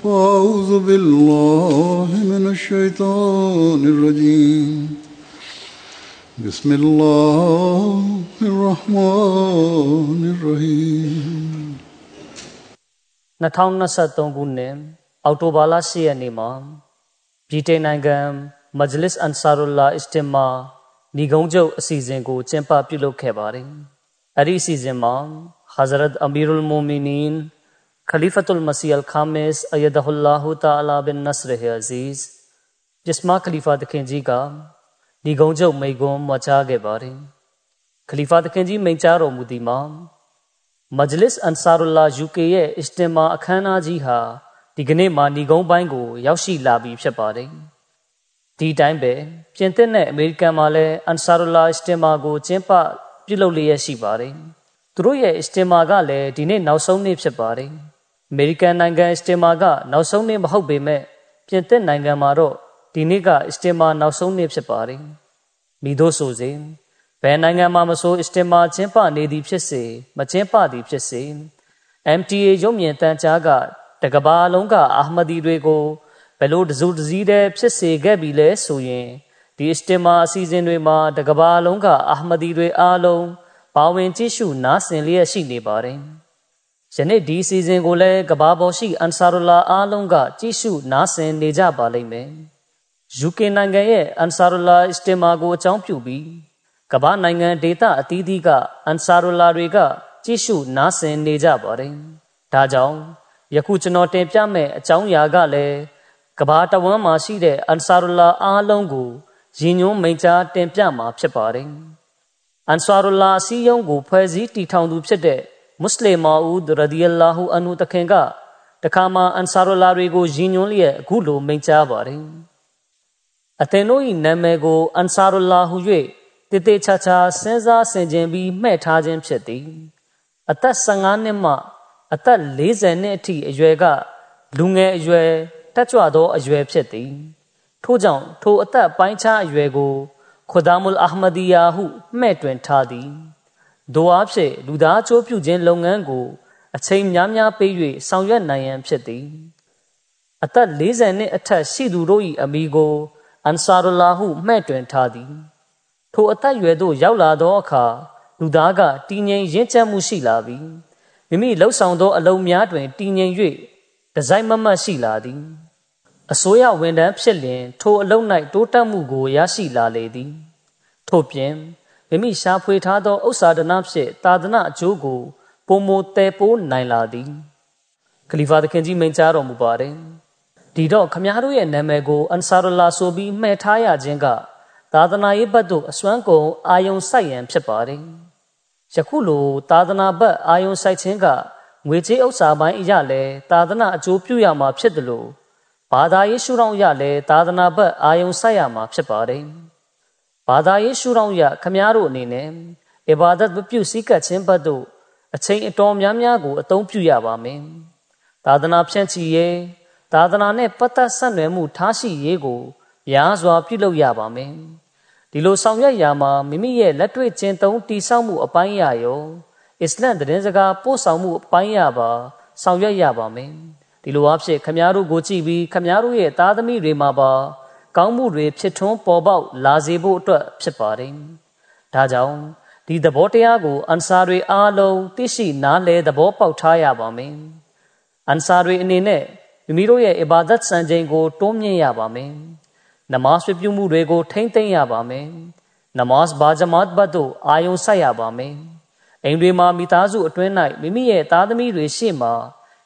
فأعوذ بالله من الشيطان الرجيم بسم الله الرحمن الرحيم 2023ခုနှစ်အောက်တိုဘာလ10ရက်နေ့မှာပြည်ထိုင်နိုင်ငံမဂျလစ်အန်ဆာရူလာအစ္စတင်မာညီကုန်းချုပ်အစီအစဉ်ကိုကျင်းပပြုလုပ်ခဲ့ပါတယ်။အဲဒီအစီအစဉ်မှာ Hazrat Amirul Mu'minin Khalifatul Masih Al-Khamis Ayyadahullahu Ta'ala bin Nasr Aziz ပြစ်မာခလီဖာသခင် ကြီးကညီကုန်းချုပ်မိကွန်းမွာချခဲ့ပါတယ်။ခလီဖာသခင်ကြီးမိန့်ကြားတော်မူသည်မှာမဂျလစ်အန်ဆာရူလာ UK ရဲ့အစ္စတင်မာအခမ်းအနားကြီးဟာဒီကနေ့မှာညီကုန်းပိုင်းကို ရောက်ရှိလာပြီဖြစ်ပါတယ်။ဒီတိုင်းပဲပြင်သစ်နဲ့အမေရိကန်မှာလည်းအန်ဆာရူလာအစ္စတင်မာကိုကျင်းပပြုလုပ်လျက်ရှိပါတယ်။သူတို့ရဲ့အစ္စတင်မာကလည်းဒီနေ့နောက်ဆုံးနေ့ဖြစ်ပါတယ်။ အမေရိကန်နိုင်ငံအစ္စတင်မာကနောက်ဆုံးနေ့မဟုတ်ပေမဲ့ပြင်သစ်နိုင်ငံမှာတော့ဒီနေ့ကအစ္စတင်မာနောက်ဆုံးနေ့ဖြစ်ပါတယ်။မိတို့ဆိုစေဘယ်နိုင်ငံမှာမဆိုအစ္စတင်မာကျင်းပနေသည်ဖြစ်စေမကျင်းပသည်ဖြစ်စေ MTA ရုံမြင့်တန်ကြားကတကဘာလုံးကအာဟမဒီတွေကိုဘယ်လိုတစုတစည်းတည်းဖြစ်စေခဲ့ပြီလဲဆိုရင်ဒီအစ္စတင်မာအစီအစဉ်တွေမှာတကဘာလုံးကအာဟမဒီတွေအားလုံးပါဝင်ကြည့်ရှုနားဆင်လျက်ရှိနေပါတယ်။ ယနေ့ဒီအစီအစဉ်ကိုလည်းကဘာပေါ်ရှိအန်ဆာရူလာအားလုံးကကြည့်ရှုနားဆင်နေကြပါလိမ့်မယ်။ UK နိုင်ငံရဲ့အန်ဆာရူလာအစ္စတင်မာကိုအကြောင်းပြုပြီးကမ္ဘာနိုင်ငံဒေသအသီးသီးကအန်ဆာရူလာတွေကကြည့်ရှုနားဆင်နေကြပါတယ်။ဒါကြောင့်ယခုကျွန်တော်တင်ပြမယ့်အကြောင်းအရာကလည်းကမ္ဘာတဝန်းမှာရှိတဲ့အန်ဆာရူလာအားလုံးကိုရည်ညွှန်းမိန့်ကြားတင်ပြမှာဖြစ်ပါတယ်။အန်ဆာရူလာအစည်းအရုံးကိုဖွဲ့စည်းတည်ထောင်သူဖြစ်တဲ့ မွတ်စလင်မာဦးရဒီယလာဟူအန်ဟူတခင်ကတခါမှအန်ဆာရူလာတွေကိုရည်ညွှန်းလျက်အခုလိုမိန့်ကြားပါတယ်။အသင်တို့၏နာမည်ကိုအန်ဆာရူလာဟု၍တည်တည်ချာချာစဉ်းစားဆင်ခြင်ပြီးမှဲ့ထားခြင်းဖြစ်သည်အသက်15နှစ်မှအသက်40နှစ်အထိအရွယ်ကလူငယ်အရွယ်တက်ကြွသောအရွယ်ဖြစ်သည်ထို့ကြောင့်ထိုအသက်ပိုင်းခြားအရွယ်ကိုခွဒါမုလ်အာဟမဒီယာဟုမှဲ့တွင်ထားသည် ဒိုအားဖြင့်လူသားအကျိုးပြုခြင်းလုပ်ငန်းကို အချိန်များများပေး၍ဆောင်ရွက်နိုင်ရန်ဖြစ်သည်အသက်40နှစ်အထက်ရှိသူတို့၏အမိကိုအန်ဆာရူလာဟုမှဲ့တွင်ထားသည် ထိုအသက်အရွယ်သို့ရောက်လာသောအခါလူသားကတည်ငြိမ်ရင့်ကျက်မှုရှိလာပြီးမိမိလှုပ်ဆောင်သောအလုံးများတွင်တည်ငြိမ်၍ဒီဇိုင်းမမတ်ရှိလာသည်အစိုးရဝန်ထမ်းဖြစ်လျင် ထိုအလုံး၌တိုးတက်မှုကိုရရှိလာလေသည် ထို့ပြင် မိမိရှားဖွေထားသောဥစ္စာဒနာဖြင့်တာဒနာအကျိုးကိုပုံမတဲပိုးနိုင်လာသည်ခလီဖာသခင်ကြီးမိန့်ကြားတော်မူပါတယ်ဒီတော့ခမည်းတော်ရဲ့နာမည်ကိုအန်ဆာရလာဆိုပြီးမှဲ့ထားရခြင်းကသာသနာရေးဘက်သို့အစွမ်းကုန်အာယုံစိုက်ရန်ဖြစ်ပါတယ်။ယခုလိုသာသနာဘက်အာယုံစိုက်ခြင်းကငွေကြေးဥစ္စာပိုင်းအရလည်းသာသနာအကျိုးပြုရမှာဖြစ်တယ်လို့ဘာသာရေးရှုထောင့်ရလည်းသာသနာဘက်အာယုံစိုက်ရမှာဖြစ်ပါတယ်။ ဘာသာရေးရှုထောင့်ရခမားတို့အနေနဲ့အဘာဒတ်မပြုစည်းကပ်ခြင်းဘက်သို့အချိန်အတော်များများကိုအသုံးပြုရပါမယ်။သာသနာဖြန့်ချီရေးသာသနာနဲ့ပတ်သက်ဆက်နွယ်မှုထားရှိရေးကိုများစွာပြုလုပ်ရပါမယ်။ဒီလိုဆောင်ရွက်ရာမှာမိမိရဲ့လက်တွေ့ကျင့်သုံးတည်ဆောက်မှုအပိုင်းရရောအစ္စလမ်သတင်းစကားပို့ဆောင်မှုအပိုင်းရပါဆောင်ရွက်ရပါမယ်ဒီလိုအဖြစ်ခမားတို့ကိုကြည့်ပြီးခမားတို့ရဲ့သားသမီးတွေမှာပါ ကောင်းမှုတွေဖြစ်ထွန်းပေါ်ပေါက်လာစေဖို့အတွက်ဖြစ်ပါတယ်ဒါကြောင့်ဒီသဘောတရားကိုအန်ဆာတွေအားလုံးသိရှိနားလည်သဘောပေါက်ထားရပါမယ်အန်ဆာတွေအနေနဲ့မိမိတို့ရဲ့အဘာဒတ်စံချိန်ကိုတွန်းမြင့်ရပါမယ်နမတ်ပြုမှုတွေကိုထိမ့်သိမ့်ရပါမယ်။နမတ်ဘာဂျမတ်ဘတ်တို့အာယုံဆက်ရပါမယ်။အိမ်တွေမှာမိသားစုအတွင်း၌မိမိရဲ့သားသမီးတွေရှေ့မှာ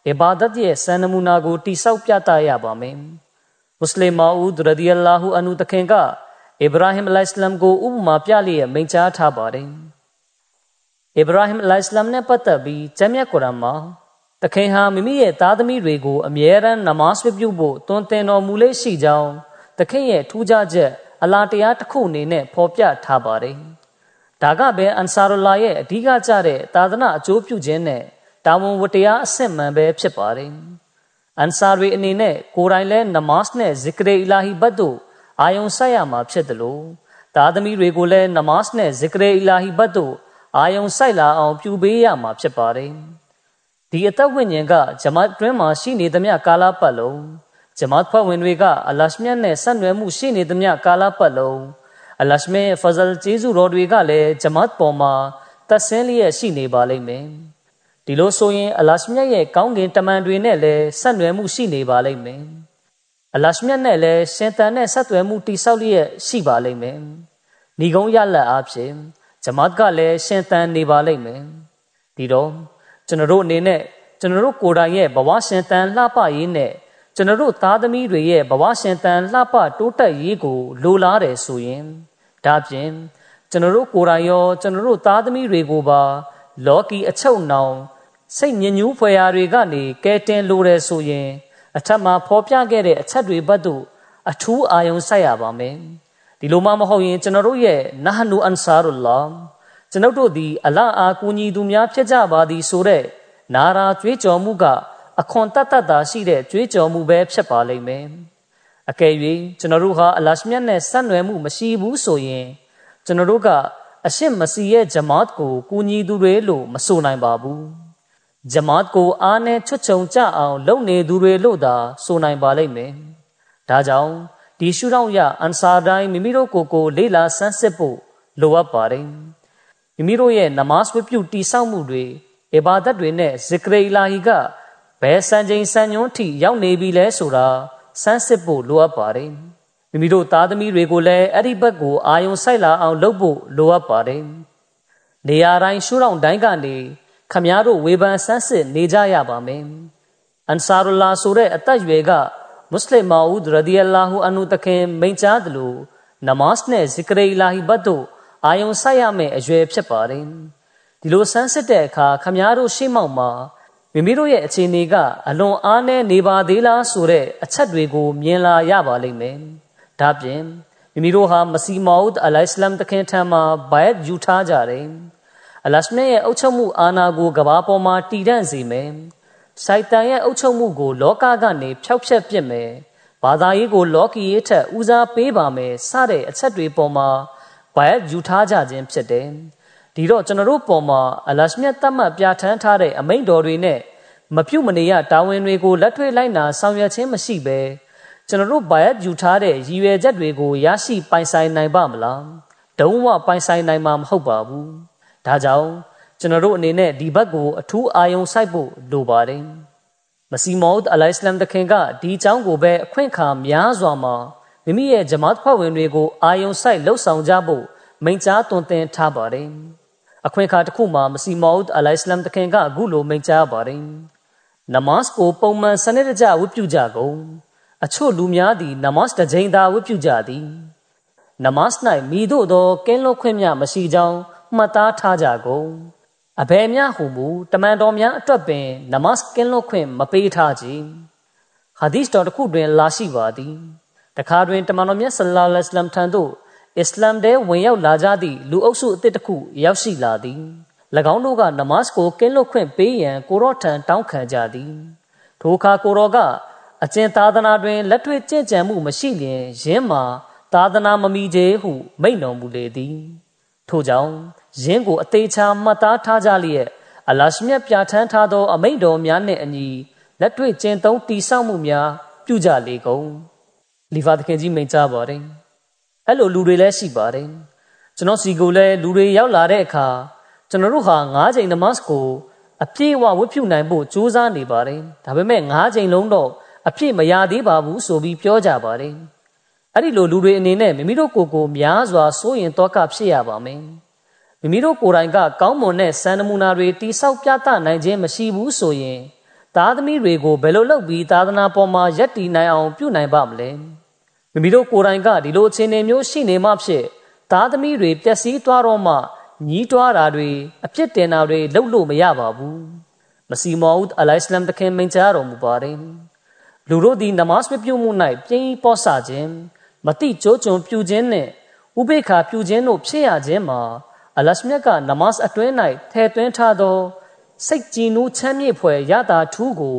အဘာဒတ်ရဲ့စံနမူနာကိုတိဆောက်ပြသရပါမယ်။ မွတ်စလင်မာဦးရဒီအလာဟူအန်ဟူတခင်ကအစ္စရာဟင်အလိုင်စလမ်ကိုဥပမာပြလျက်မိန့်ကြားထားပါတယ်။အစ္စရာဟင်အလိုင်စလမ်နဲ့ပတ်သက်ပြီးကျမ်းမြတ်ကုရ်အာန်မှာတခင်ဟာမိမိရဲ့သားသမီးတွေကိုအမြဲတမ်းနမတ်ပြုဖို့တွင်တင်တော်မူလေးရှိကြောင်းသခင်ရဲ့ထူးခြားချက်အလားတရားတစ်ခုအနေနဲ့ဖော်ပြထားပါတယ်။ဒါကပဲအန်ဆာရူလာရဲ့အဓိကကျတဲ့သာသနာအကျိုးပြုခြင်းနဲ့တာဝန်ဝတ္တရားအစစ်မှန်ပဲဖြစ်ပါတယ်။ အန်ဆာရီအနေနဲ့ကိုယ်တိုင်လဲနမတ်နဲ့ဇစ်ကရေအီလာဟီဘတ်တို့အာယုံဆက်ရမှာဖြစ်တယ်လို့သားသမီးတွေကိုလည်းနမတ်နဲ့ဇစ်ကရေအီလာဟီဘတ်တို့အာယုံဆိုင်လာအောင်ပြုပေးရမှာဖြစ်ပါတယ်။ဒီအသက်ဝိညာဉ်ကဂျမတ်တွင်းမှာရှိနေသမျှကာလပတ်လုံးဂျမတ်ဖွဲ့ဝင်တွေကအလရှမြတ်နဲ့ဆက်နွယ်မှုရှိနေသမျှကာလပတ်လုံးအလရှမြတ်ဖဇလ်ကျေးဇူးတော်တွေကလည်းဂျမတ်ပေါ်မှာသက်ဆင်းလျက်ရှိနေပါလိမ့်မယ်။ ဒီလိုဆိုရင်အလရှမြတ်ရဲ့ကောင်းကင်တမန်တွေနဲ့လည်းဆက်နွယ်မှုရှိနေပါလိမ့်မယ်။အလရှမြတ်နဲ့လည်းရှင်တန်နဲ့ဆက်သွယ်မှုတိဆောက်လျက်ရှိပါလိမ့်မယ်။ဏီကုံရလက်အားဖြင့်ဂျမတ်ကလည်းရှင်သန်နေပါလိမ့်မယ်ဒီတော့ကျွန်တော်တို့အနေနဲ့ကျွန်တော်တို့ကိုယ်တိုင်ရဲ့ဘဝရှင်သန်လှပရေးနဲ့ကျွန်တော်တို့သားသမီးတွေရဲ့ဘဝရှင်သန်လှပတိုးတက်ရေးကိုလိုလားတယ်ဆိုရင်ဒါပြင်ကျွန်တော်တို့ကိုယ်တိုင်ရောကျွန်တော်တို့သားသမီးတွေကိုပါလောကီအချုပ်နှောင် စိတ်ညစ်ညူးဖွယ်ရာတွေကနေကဲတင်လိုတယ်ဆိုရင် အထက်မှာဖော်ပြခဲ့တဲ့အချက်တွေဘက်သို့အထူးအာရုံစိုက်ရပါမယ်။ဒီလိုမှမဟုတ်ရင်ကျွန်တော်တို့ရဲ့နဟနူအန်ဆာရူလာကျွန်ုပ်တို့သည်အလအားကူညီသူများဖြစ်ကြပါသည်ဆိုတဲ့နာရာကြွေးကြော်မှုကအခွန်တတ်တတ်တာရှိတဲ့ကြွေးကြော်မှုပဲဖြစ်ပါလိမ့်မယ်အကယ်၍ကျွန်တော်တို့ဟာအလရှမြတ်နဲ့ဆက်နွယ်မှုမရှိဘူးဆိုရင်ကျွန်တော်တို့ကအရှစ်မစီရဲ့ဂျမတ်ကိုကူညီသူတွေလို့မဆိုနိုင်ပါဘူး ဂျမတ်ကိုအားနဲ့ချွတ်ချုံကြအောင်လုပ်နေသူတွေလို့သာဆိုနိုင်ပါလိမ့်မယ်ဒါကြောင့်ဒီရှုထောင့်ရအန်ဆာတိုင်းမိမိတို့ကိုယ်ကိုလေးလာဆန်းစစ်ဖို့လိုအပ်ပါတယ်မိမိတို့ရဲ့နမတ်ဝတ်ပြုတိဆောက်မှုတွေအဘာဒတ်တွေနဲ့ဇစ်ကရေလာဟီကဘယ်စံချိန်စံညွှန်းထိရောက်နေပြီလဲဆိုတာဆန်းစစ်ဖို့လိုအပ်ပါတယ်မိမိတို့သားသမီးတွေကိုလည်းအဲ့ဒီဘက်ကိုအာယုံဆိုင်လာအောင်လုပ်ဖို့လိုအပ်ပါတယ်နေရာတိုင်းရှုထောင့်တိုင်းကနေ ခမည်းတော်ဝေဖန်ဆန်းစစ်နေကြရပါမယ်အန်ဆာရူလာဆိုတဲ့အသက်အရွယ်ကမွတ်စလင်မာဦးရဒီအလာဟူအန်ဟူတခင်မိန့်ကြားသလိုနမတ်နဲ့ဇီကရေလာဟီဘတ်တို့အာယုံဆိုင်ရမယ့်အရွယ်ဖြစ်ပါတယ်ဒီလိုဆန်းစစ်တဲ့အခါခမားတို့ရှေ့မောက်မှာမိမိတို့ရဲ့အခြေအနေကအလွန်အားနည်းနေပါသေးလားဆိုတဲ့အချက်တွေကိုမြင်လာရပါလိမ့်မယ်ဒါပြင်မိမိတို့ဟာမစီမောဒ်အလိုင်စလမ်တခင်ထံမှာဘိုင်တ်ယူထားကြတယ် အလရှမြရဲ့အုပ်ချုပ်မှုအာဏာကိုကဘာပေါ်မှာတည်တံ့စေမယ်စိုက်တန်ရဲ့အုပ်ချုပ်မှုကို လောကကနေဖျောက်ဖျက်ပစ်မယ်ဘာသာရေးကိုလောကီရေးထက်ဦးစားပေးပါမယ်စတဲ့အချက်တွေပေါ်မှာဘိုင်ယူထားကြခြင်းဖြစ်တယ်ဒီတော့ကျွန်တော်တို့ပေါ်မှာအလရှမြတ်တတ်မှတ်ပြဋ္ဌာန်းထားတဲ့အမိန့်တော်တွေနဲ့မပြုတ်မနေရတာဝန်တွေကိုလက်တွေ့လိုက်နာဆောင်ရွက်ခြင်းမရှိဘဲကျွန်တော်တို့ဘိုင်ယူထားတဲ့ရည်ရွယ်ချက်တွေကိုရရှိပိုင်ဆိုင်နိုင်ပါမလားဒုံဝပိုင်ဆိုင်နိုင်မှာမဟုတ်ပါဘူး ဒါကြောင့်ကျွန်တော်တို့အနေနဲ့ဒီဘက်ကိုအထူးအာရုံစိုက်ဖို့လိုပါတယ်။မစီမောဒ်အလိုင်စလမ်တခင်ကဒီအကြောင်းကိုပဲအခွင့်အခါများစွာမှာမိမိရဲ့ဂျမတ်ဖွဲ့ဝင်တွေကိုအာယုံစိုက်လှုပ်ဆောင်ကြဖို့မိန့်ကြားတွင်တင်ထားပါတယ်။အခွင့်အခါတစ်ခုမှာမစီမောဒ်အလိုင်စလမ်တခင်ကအခုလိုမိန့်ကြားပါတယ်။နမတ်ကိုပုံမှန်စနစ်တကျဝတ်ပြုကြကုန်။အချို့လူများသည်နမတ်တစ်ကြိမ်သာဝတ်ပြုကြသည်။နမတ်၌မိတို့သောကင်းလွတ်ခွင့်များမရှိကြောင်း မှတ်သားထားကြကုန်။အဘယ်များဟုမူတမန်တော်များအတွက်ပင်နမတ်ကင်းလွတ်ခွင့်မပေးထားကြဟာဒီစ်တော်တစ်ခုတွင် လာရှိပါသည်တခါတွင်တမန်တော်မြတ်ဆလ္လာလဟ်အလัยဟ်ထံသို့အစ္စလာမ်တဲဝင်ရောက်လာကြသည့်လူအုပ်စုအသစ်တစ်ခုရောက်ရှိလာသည်၎င်းတို့ကနမတ်ကိုကင်းလွတ်ခွင့်ပေးရန်ကိုရော့ထံတောင်းခံကြသည်ထိုအခါကိုရောကအကျင့်သာသနာတွင်လက်တွေ့ကျင့်ကြံမှုမရှိလျင်ယင်းမှာသာသနာမမီချေဟုမိန့်တော်မူလေသည် ထို့ကြောင့်ယင်းကိုအသေးချာမှတ်သားထားကြလျက်အလရှမြတ်ပြဋ္ဌာန်းထားသော အမိန့်တော်များနှင့်အညီလက်တွေ့ကျင့်သုံးတည်ဆောက်မှုများပြုကြလေကုန်လီဖာသခင်ကြီးမိန့်ကြားပါတယ်အဲ့လိုလူတွေလည်းရှိပါတယ်ကျွန်တော်စီကိုလည်းလူတွေရောက်လာတဲ့အခါကျွန်တော်တို့ဟာ၅ချိန်နမတ်ကိုအပြည့်အဝဝတ်ပြုနိုင်ဖို့ကြိုးစားနေပါတယ်ဒါပေမဲ့၅ချိန်လုံးတော့အပြည့်မရသေးပါဘူးဆိုပြီးပြောကြပါတယ် အဲ့ဒီလိုလူတွေအနေနဲ့မိမိတို့ကိုယ်ကိုများစွာစိုးရင်တော့ကဖြစ်ရပါမယ်မိမိတို့ကိုယ်တိုင်ကကောင်းမွန်တဲ့စံနမူနာတွေတိဆောက်ပြသနိုင်ခြင်းမရှိဘူးဆိုရင်သားသမီးတွေကိုဘယ်လိုလုပ်ပြီးသာသနာပေါ်မှာယက်တည်နိုင်အောင်ပြုနိုင်ပါမလဲမိမိတို့ကိုယ်တိုင်ကဒီလိုအခြေအနေမျိုးရှိနေမှဖြစ်သားသမီးတွေပျက်စီးသွားတော့မှညီးတွားတာတွေအပြစ်တင်တာတွေလုပ်လို့မရပါဘူးမစီမောဦးအလိုင်စလမ်တခင်မင်ကြားတော်မူပါတယ်လူတို့သည်နမတ်မပြုမှု၌ပြင်းပေါ်ဆခြင်း မတိကြိုးကြုံပြုခြင်းနဲ့ဥပေက္ခပြုခြင်းတို့ဖြစ်ရခြင်းမှာအလရှမြတ်ကနမတ်အတွင်း၌ထဲသွင်းထားသော စိတ်ကြည်နူးချမ်းမြေ့ဖွယ်ရတာထူးကို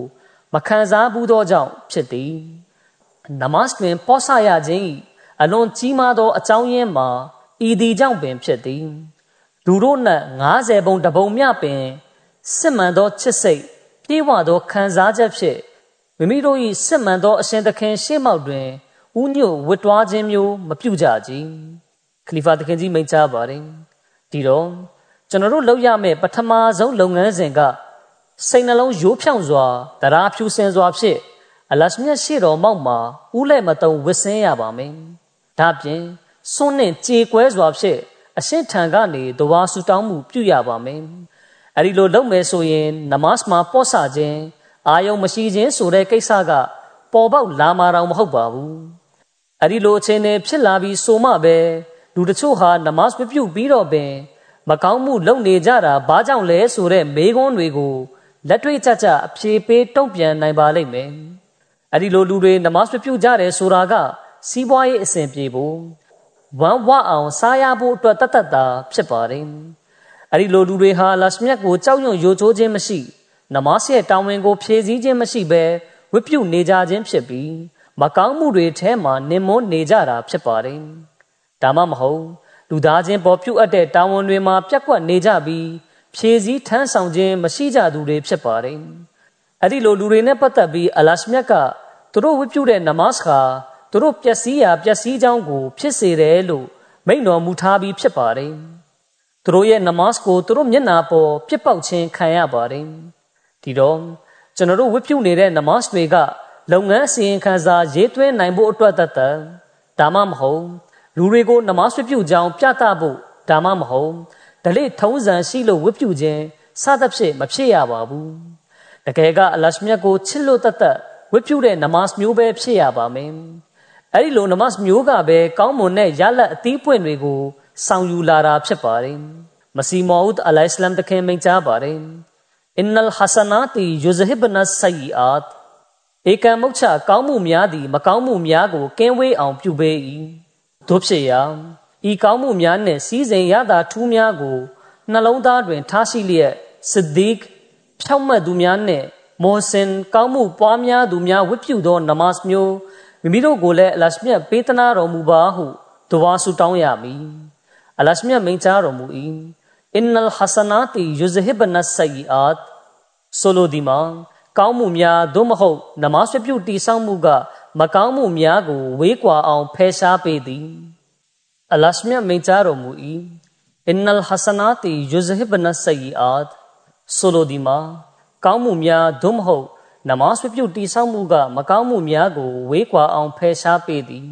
မခံစားဘူးသောကြောင့်ဖြစ်သည်နမတ်တွင်ပောဆရခြင်း၏အလွန်ကြီးမားသော အကြောင်းရင်းမှာဤသည်ကြောင့်ပင်ဖြစ်သည်လူတို့၌90ပုံတပုံမြပင်စစ်မှန်သောချစ်စိတ်ပြေဝသောခံစားချက်ဖြင့်မိမိတို့၏စစ်မှန်သောအရှင်သခင်ရှေ့မှောက်တွင် ဥညွတ်ဝတ်တွားခြင်းမျိုးမပြုကြကြခလီဖာသခင်ကြီးမိန့်ကြားပါတယ်ဒီတော့ကျွန်တော်တို့လုပ်ရမယ့်ပထမဆုံးလုပ်ငန်းစဉ်ကစိတ်နှလုံးရိုးဖြောင့်စွာတရားဖြူစင်စွာဖြင့်အလရှမြတ်ရှိတော်မောက်မှာဥလဲမတုံဝစ်စင်းရပါမယ်ဒါပြင်စွန့်နှင့်ကြေကွဲစွာဖြင့်အရှင်းထံကနေတဝါဆူတောင်းမှုပြုရပါမယ်အဲဒီလိုလုပ်မယ်ဆိုရင်နမတ်မှာပော့ဆခြင်းအာယုံမရှိခြင်းဆိုတဲ့ကိစ္စကပေါ်ပေါက်လာမှာတော့မဟုတ်ပါဘူး အဲ့ဒီလိုအခြေအနေဖြစ်လာပြီးဆိုမှပဲလူတချို့ဟာနမတ်မပြုတ်ပြီးတော့ပင်မကောင်းမှုလုပ်နေကြတာဘာကြောင့်လဲဆိုတဲ့မေးခွန်းတွေကိုလက်တွေ့ကျကျအဖြေပေးတုံ့ပြန်နိုင်ပါလိမ့်မယ်အဲ့ဒီလိုလူတွေနမတ်မပြုတ်ကြတယ်ဆိုတာက စီးပွားရေးအဆင်ပြေဖို့ဝမ်းဝအောင်စားရဖို့အတွက်တတ်တတ်တာဖြစ်ပါတယ်အဲ့ဒီလိုလူတွေဟာလာစမြတ်ကိုကြောက်ရွံ့ယိုချိုးခြင်းမရှိ နမတ်ရဲ့တာဝန်ကိုဖြည့်ဆည်းခြင်းမရှိဘဲဝိပုနေကြခြင်းဖြစ်ပြီး မကောင်းမှုတွေထဲမှာနင်မွန်းနေကြတာဖြစ်ပါတယ်။ဒါမှမဟုတ်လူသားချင်းပေါ်ပြုတ်အပ်တဲ့တာဝန်တွေမှာပြက်ကွက်နေကြပြီးဖြည့်ဆည်းထမ်းဆောင်ခြင်းမရှိကြသူတွေဖြစ်ပါတယ်။အဲ့ဒီလိုလူတွေနဲ့ပတ်သက်ပြီးအလရှမြတ်ကသူတို့ဝိပုတဲ့နမတ်ခါသူတို့ပျက်စီးရာပျက်စီးကြောင်းကို ဖြစ်စေတယ်လို့မိန့်တော်မူထားပြီးဖြစ်ပါတယ်။သူတို့ရဲ့နမတ်ကိုသူတို့မျက်နာပေါ်ပြစ်ပေါက်ခြင်းခံရပါတယ်။ဒီတော့ကျွန်တော်တို့ဝတ်ပြုနေတဲ့နမတ်တွေက လုပ်ငန်းစီရင်ခံစာရေးသွင်းနိုင်ဖို့အတွက်တသက်ဒါမှမဟုတ်လူတွေကိုနမတ်ဝတ်ပြုကြောင်းပြသဖို့ဒါမှမဟုတ်ဒလိထုံးစံရှိလို့ဝတ်ပြုခြင်းစသဖြင့်မဖြစ်ရပါဘူးတကယ်ကအလရှမြတ်ကိုချစ်လို့တသက်ဝတ်ပြုတဲ့နမတ်မျိုးပဲဖြစ်ရပါမယ်အဲ့ဒီလိုနမတ်မျိုးကပဲကောင်းမွန်တဲ့ရလတ်အသီးပွင့်တွေကိုဆောင်ယူလာတာဖြစ်ပါတယ်မစီမောဦးအလိုင်စလမ်တခင်မိန့်ကြားပါတယ်အင်နလ်ဟဆနာတီယူဇဟစ်ဘနဆယီအာတ် ဧကံမုတ်ချကောင်းမှုများသည် မကောင်းမှုများကိုကင်းဝေးအောင်ပြုပေး၏တို့ဖြစ်ရာဤကောင်းမှုများနှင့်စီးစိမ်ရတာထူးများကိုနှလုံးသားတွင် ထားရှိလျက်စဒီကဖြောင့်မတ်သူများနှင့်မော်စင်ကောင်းမှုပွားများသူများဝတ်ပြုသောနမတ်မျိုးမိမိတို့ကိုလည်းအလရှမြတ်ပေးသနာတော်မူပါဟုဒဝါဆုတောင်းရမည်အလရှမြတ်မိန့်ကြားတော်မူ၏အင်နလ်ဟဆနာတီယူဇဟစ်ဘနဆယီအာတ်ဆိုလိုဒီမှာ ကောင်းမှုများသို့မဟုတ်နမဆွပြုတည်ဆောက်မှုက မကောင်းမှုများကို ဝေးကွာအောင်ဖယ်ရှားပေးသည်အလရှမြတ်မိန့်ကြားတော်မူ၏အင်နလ်ဟဆနာတီယူဇဟစ်ဘနဆယီအာတ်ဆိုလိုဒီမှာကောင်းမှုများသို့မဟုတ်နမဆွပြုတည်ဆောက်မှုက မကောင်းမှုများကို ဝေးကွာအောင်ဖယ်ရှားပေးသည်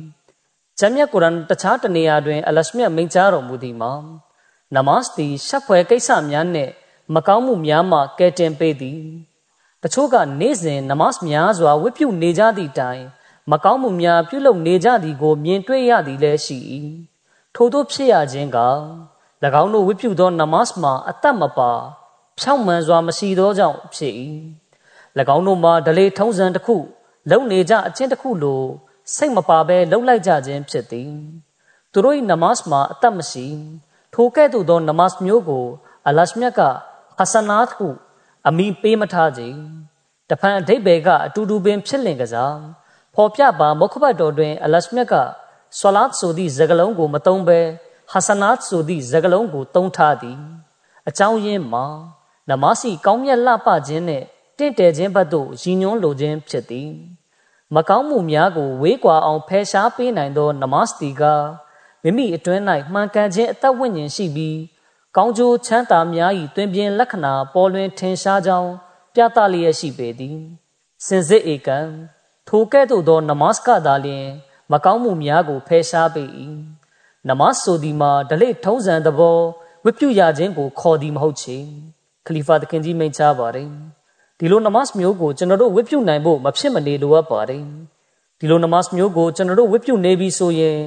ဂျမ်းမြတ်ကုရ်အန်တခြားတနေရာတွင် အလရှမြတ်မိန့်ကြားတော်မူသည်မှာနမတ်သည်ရှက်ဖွယ်ကိစ္စများနှင့်မကောင်းမှုများမှကဲတင်ပေးသည် တချို့ကနေ့စဉ်နမတ်များစွာဝတ်ပြုနေကြသည့်တိုင်မကောင်းမှုများပြုလုပ်နေကြသည်ကိုမြင်တွေ့ရသည်လည်းရှိ၏ထို့သောဖြစ်ရခြင်းက၎င်းတို့ဝတ်ပြုသောနမတ်မှာအသက်မပါဖြောင့်မှန်စွာမရှိသောကြောင့်ဖြစ်၏၎င်းတို့မှာဒလေထုံးစံတစ်ခုလုံနေကြအချင်းတစ်ခုလိုစိတ်မပါဘဲလှုပ်လိုက်ကြခြင်းဖြစ်သည်သူတို့၏နမတ်မှာအသက်မရှိထိုကဲ့သို့သောနမတ်မျိုးကို အလရှမြတ်ကဟဆနာတ်ဟု အမိပေးမထားကြတဖန်အဓိပ္ပာယ်ကအတူတူပင်ဖြစ်လင်ကစားဖော်ပြပါမုခဘတ်တော်တွင် အလရှမြတ်ကဆွလတ်ဆိုသည့်စကားလုံးကိုမသုံးဘဲဟဆနာတ်ဆိုသည့်စကားလုံးကိုသုံးထားသည်အကြောင်းရင်းမှာနမစီကောင်းမြတ်လှပခြင်းနှင့်တင့်တယ်ခြင်းဘက်သို့ရည်ညွှန်းလိုခြင်းဖြစ်သည်မကောင်းမှုများကိုဝေးကွာအောင်ဖယ်ရှားပေးနိုင်သောနမစတီကမိမိအတွင်း၌မှန်ကန်ခြင်းအသက်ဝိညာဉ်ရှိပြီး ကောင်းကျိုးချမ်းသာများ၏တွင်ပြင်လက္ခဏာပေါ်လွင်ထင်ရှားကြောင်းပြသလျက်ရှိပေသည်စင်စစ်ဧကံထိုကဲ့သို့သော နမတ်ကသာလျှင်မကောင်းမှုများကိုဖယ်ရှားပေ၏နမတ်ဆိုသည်မှာဒလိထုံးစံသဘောဝတ်ပြုရခြင်းကိုခေါ်သည်မဟုတ်ချေခလီဖာသခင်ကြီးမိန့်ကြားပါတယ်ဒီလိုနမတ်မျိုးကိုကျွန်တော်တို့ဝတ်ပြုနိုင်ဖို့မဖြစ်မနေလိုအပ်ပါတယ်ဒီလိုနမတ်မျိုးကိုကျွန်တော်တို့ဝတ်ပြုနေပြီဆိုရင်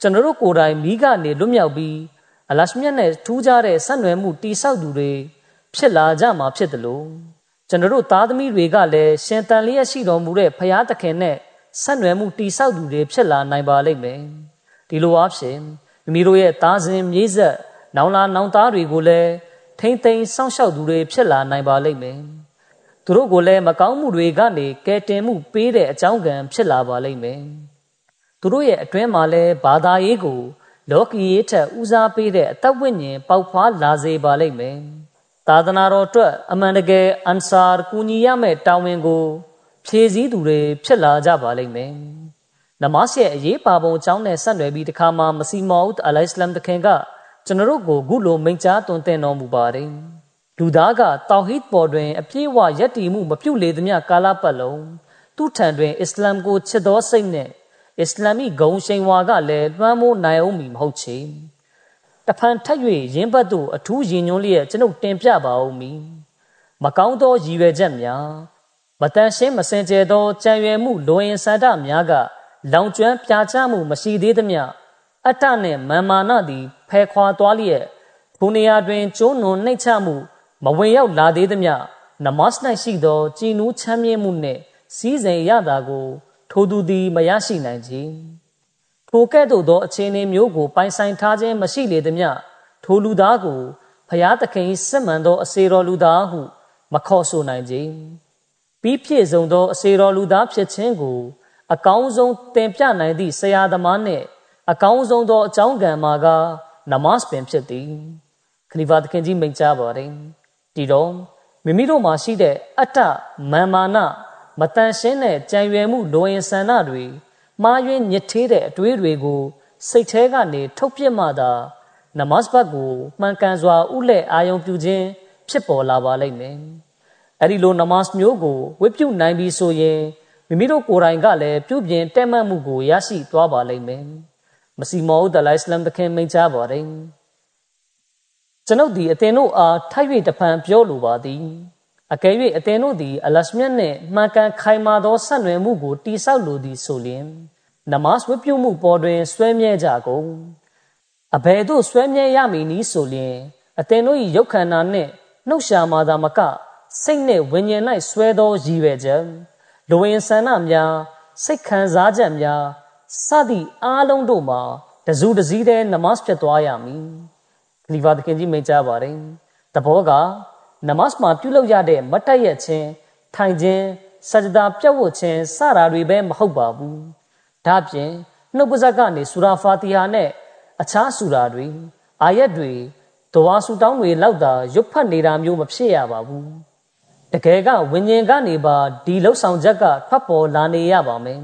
ကျွန်တော်တို့ကိုယ်တိုင်မိကနေလွတ်မြောက်ပြီး အလရှမြတ်နဲ့ထူးခြားတဲ့ဆက်နွယ်မှုတိဆောက်သူတွေဖြစ်လာကြမှာဖြစ်တယ်လို့ကျွန်တော်တို့သားသမီးတွေကလည်းရှင်တန်လျက်ရှိတော်မူတဲ့ဖရာသခင်နဲ့ဆက်နွယ်မှုတိဆောက်သူတွေဖြစ်လာနိုင်ပါလိမ့်မယ်ဒီလိုအားဖြင့်မိမိတို့ရဲ့သားစဉ်မြေးဆက်နောင်လာနောင်သားတွေကိုလည်းထိမ့်သိမ်းစောင့်ရှောက်သူတွေဖြစ်လာနိုင်ပါလိမ့်မယ်သူတို့ကိုလည်းမကောင်းမှုတွေကနေကယ်တင်မှုပေးတဲ့အကြောင်းကံဖြစ်လာပါလိမ့်မယ်သူတို့ရဲ့အတွင်းမှာလည်းဘာသာရေးကို လောကီရေးထက်ဦးစားပေးတဲ့အသက်ဝိညာဉ်ပေါက်ဖွားလာစေပါလိမ့်မယ်သာသနာတော်အတွက်အမှန်တကယ်အန်ဆာကူညီရမယ့်တာဝန်ကို ဖြည့်ဆည်းသူတွေဖြစ်လာကြပါလိမ့်မယ်နမတ်ရဲ့အရေးပါပုံအကြောင်းနဲ့ဆက်နွယ်ပြီးတခါမှမစီမောဦးအလိုင်စလမ်တခင်ကကျွန်တော်တို့ကိုခုလိုမိန့်ကြားသွန်သင်တော်မူပါတယ်လူသားကတောဟီဒ်ပေါ်တွင် အပြည့်အဝယက်တီမှုမပြုတ်လေသမျှကာလပတ်လုံးသူ့ထံတွင်အစ္စလာမ်ကိုချစ်သောစိတ်နဲ့ အစ္စလာမီဂုံရှိန်ဝါကလည်းလွှမ်းမိုးနိုင်အောင်မီမဟုတ်ချေတဖန်ထက်၍ရင်းဘတ်သို့အထူးရင်ညွှန်းလျက်ကျွန်ုပ်တင်ပြပါဦးမီမကောင်းသောရည်ရွယ်ချက်များမတန်ရှင်းမစင်ကြယ်သောကြံရွယ်မှုလိုရင်စန္ဒများကလောင်ကျွမ်းပြာချမှုမရှိသေးသမျှအတ္တနှင့်မာမာနသည်ဖယ်ခွာသွားလျက်ဘုနေရာတွင်ကျိုးနွန်နှိမ့်ချမှုမဝင်ရောက်လာသေးသမျှနမတ်၌ရှိသောကြည်နူးချမ်းမြေ့မှုနှင့်စီးစိမ်ရတာကို ထိုသူသည်မရရှိနိုင်ကြထိုကဲ့သို့သောအခြေအနေမျိုးကို ပိုင်ဆိုင်ထားခြင်းမရှိလေသမျှထိုလူသားကိုဖျားသခင်စစ်မှန်သောအစေတော်လူသားဟု မခေါ်ဆိုနိုင်ကြပြီးပြည့်စုံသောအစေတော်လူသားဖြစ်ခြင်းကို အကောင်းဆုံးသင်ပြနိုင်သည့်ဆရာသမားနှင့်အကောင်းဆုံးသောအကြောင်းကံမှာကနမတ်ပင်ဖြစ်သည်ခလီဖာသခင်ကြီးမိန့်ကြားပါတယ်ဒီတော့မိမိတို့မှာရှိတဲ့အတ္တမာမာန မတန်ရှင်းတဲ့ကြံရွယ်မှုလိုရင်ဆန္ဒတွေမှားယွင်းညစ်သေးတဲ့အတွေးတွေကို စိတ်ထဲကနေထုတ်ပြစ်မှသာနမတ်ဘတ်ကိုမှန်ကန်စွာဥလက်အာယုံပြုခြင်းဖြစ်ပေါ်လာပါလိမ့်မယ်။အဲဒီလိုနမတ်မျိုးကိုဝိပုနိုင်ပြီဆိုရင်မိမိတို့ကိုယ်တိုင်ကလည်းပြုပြင်တက်မှတ်မှုကိုရရှိသွားပါလိမ့်မယ်။မစီမောဒလိုင်စလမ်တခင်မိန့်ကြားပါတယ်။ကျွန်ုပ်ဒီအသင်တို့အားထိုက်၍တဖန်ပြောလိုပါသည်။ အကယ်၍အသင်တို့သည် အလရှမြတ်နှင့်မှန်ကန်ခိုင်မာသောဆက်နွယ်မှုကိုတိဆောက်လိုသည်ဆိုလျှင်နမတ်ဝတ်ပြုမှုပေါ်တွင်ဆွဲမြဲကြကုန်အဘယ်သို့ဆွဲမြဲရမည်နည်းဆိုလျှင်အသင်တို့၏ရုပ်ခန္ဓာနှင့်နှုတ်ရှာမာသာမကစိတ်နှင့်ဝิญဉ်၌ဆွဲသောရည်ရွယ်ချက်လူဝင်ဆန္ဒများစိတ်ခံစားချက်များစသည့်အားလုံးတို့မှာတစုတစည်းတဲ့နမတ်ဖြစ်သွားရမည်ခလီဖာသခင်ကြီးမိန့်ကြားပါတယ်တဘောက နမတ်မှာပြုလုပ်ရတဲ့မတ်တက်ရခြင်းထိုင်ခြင်းစကြဒါပြတ်ဝတ်ခြင်းစတာတွေပဲမဟုတ်ပါဘူးဒါပြင်နှုတ်ပါဇက်ကနေဆူရာဖာတီဟာနဲ့အခြားဆူရာတွေအာယတ်တွေဒဝါဆူတောင်းတွေလောက်သာရွတ်ဖတ်နေတာမျိုးမဖြစ်ရပါဘူးတကယ်ကဝิญဉ်ကနေပါဒီလှုပ်ဆောင်ချက်ကဖတ်ပေါ်လာနေရပါမယ်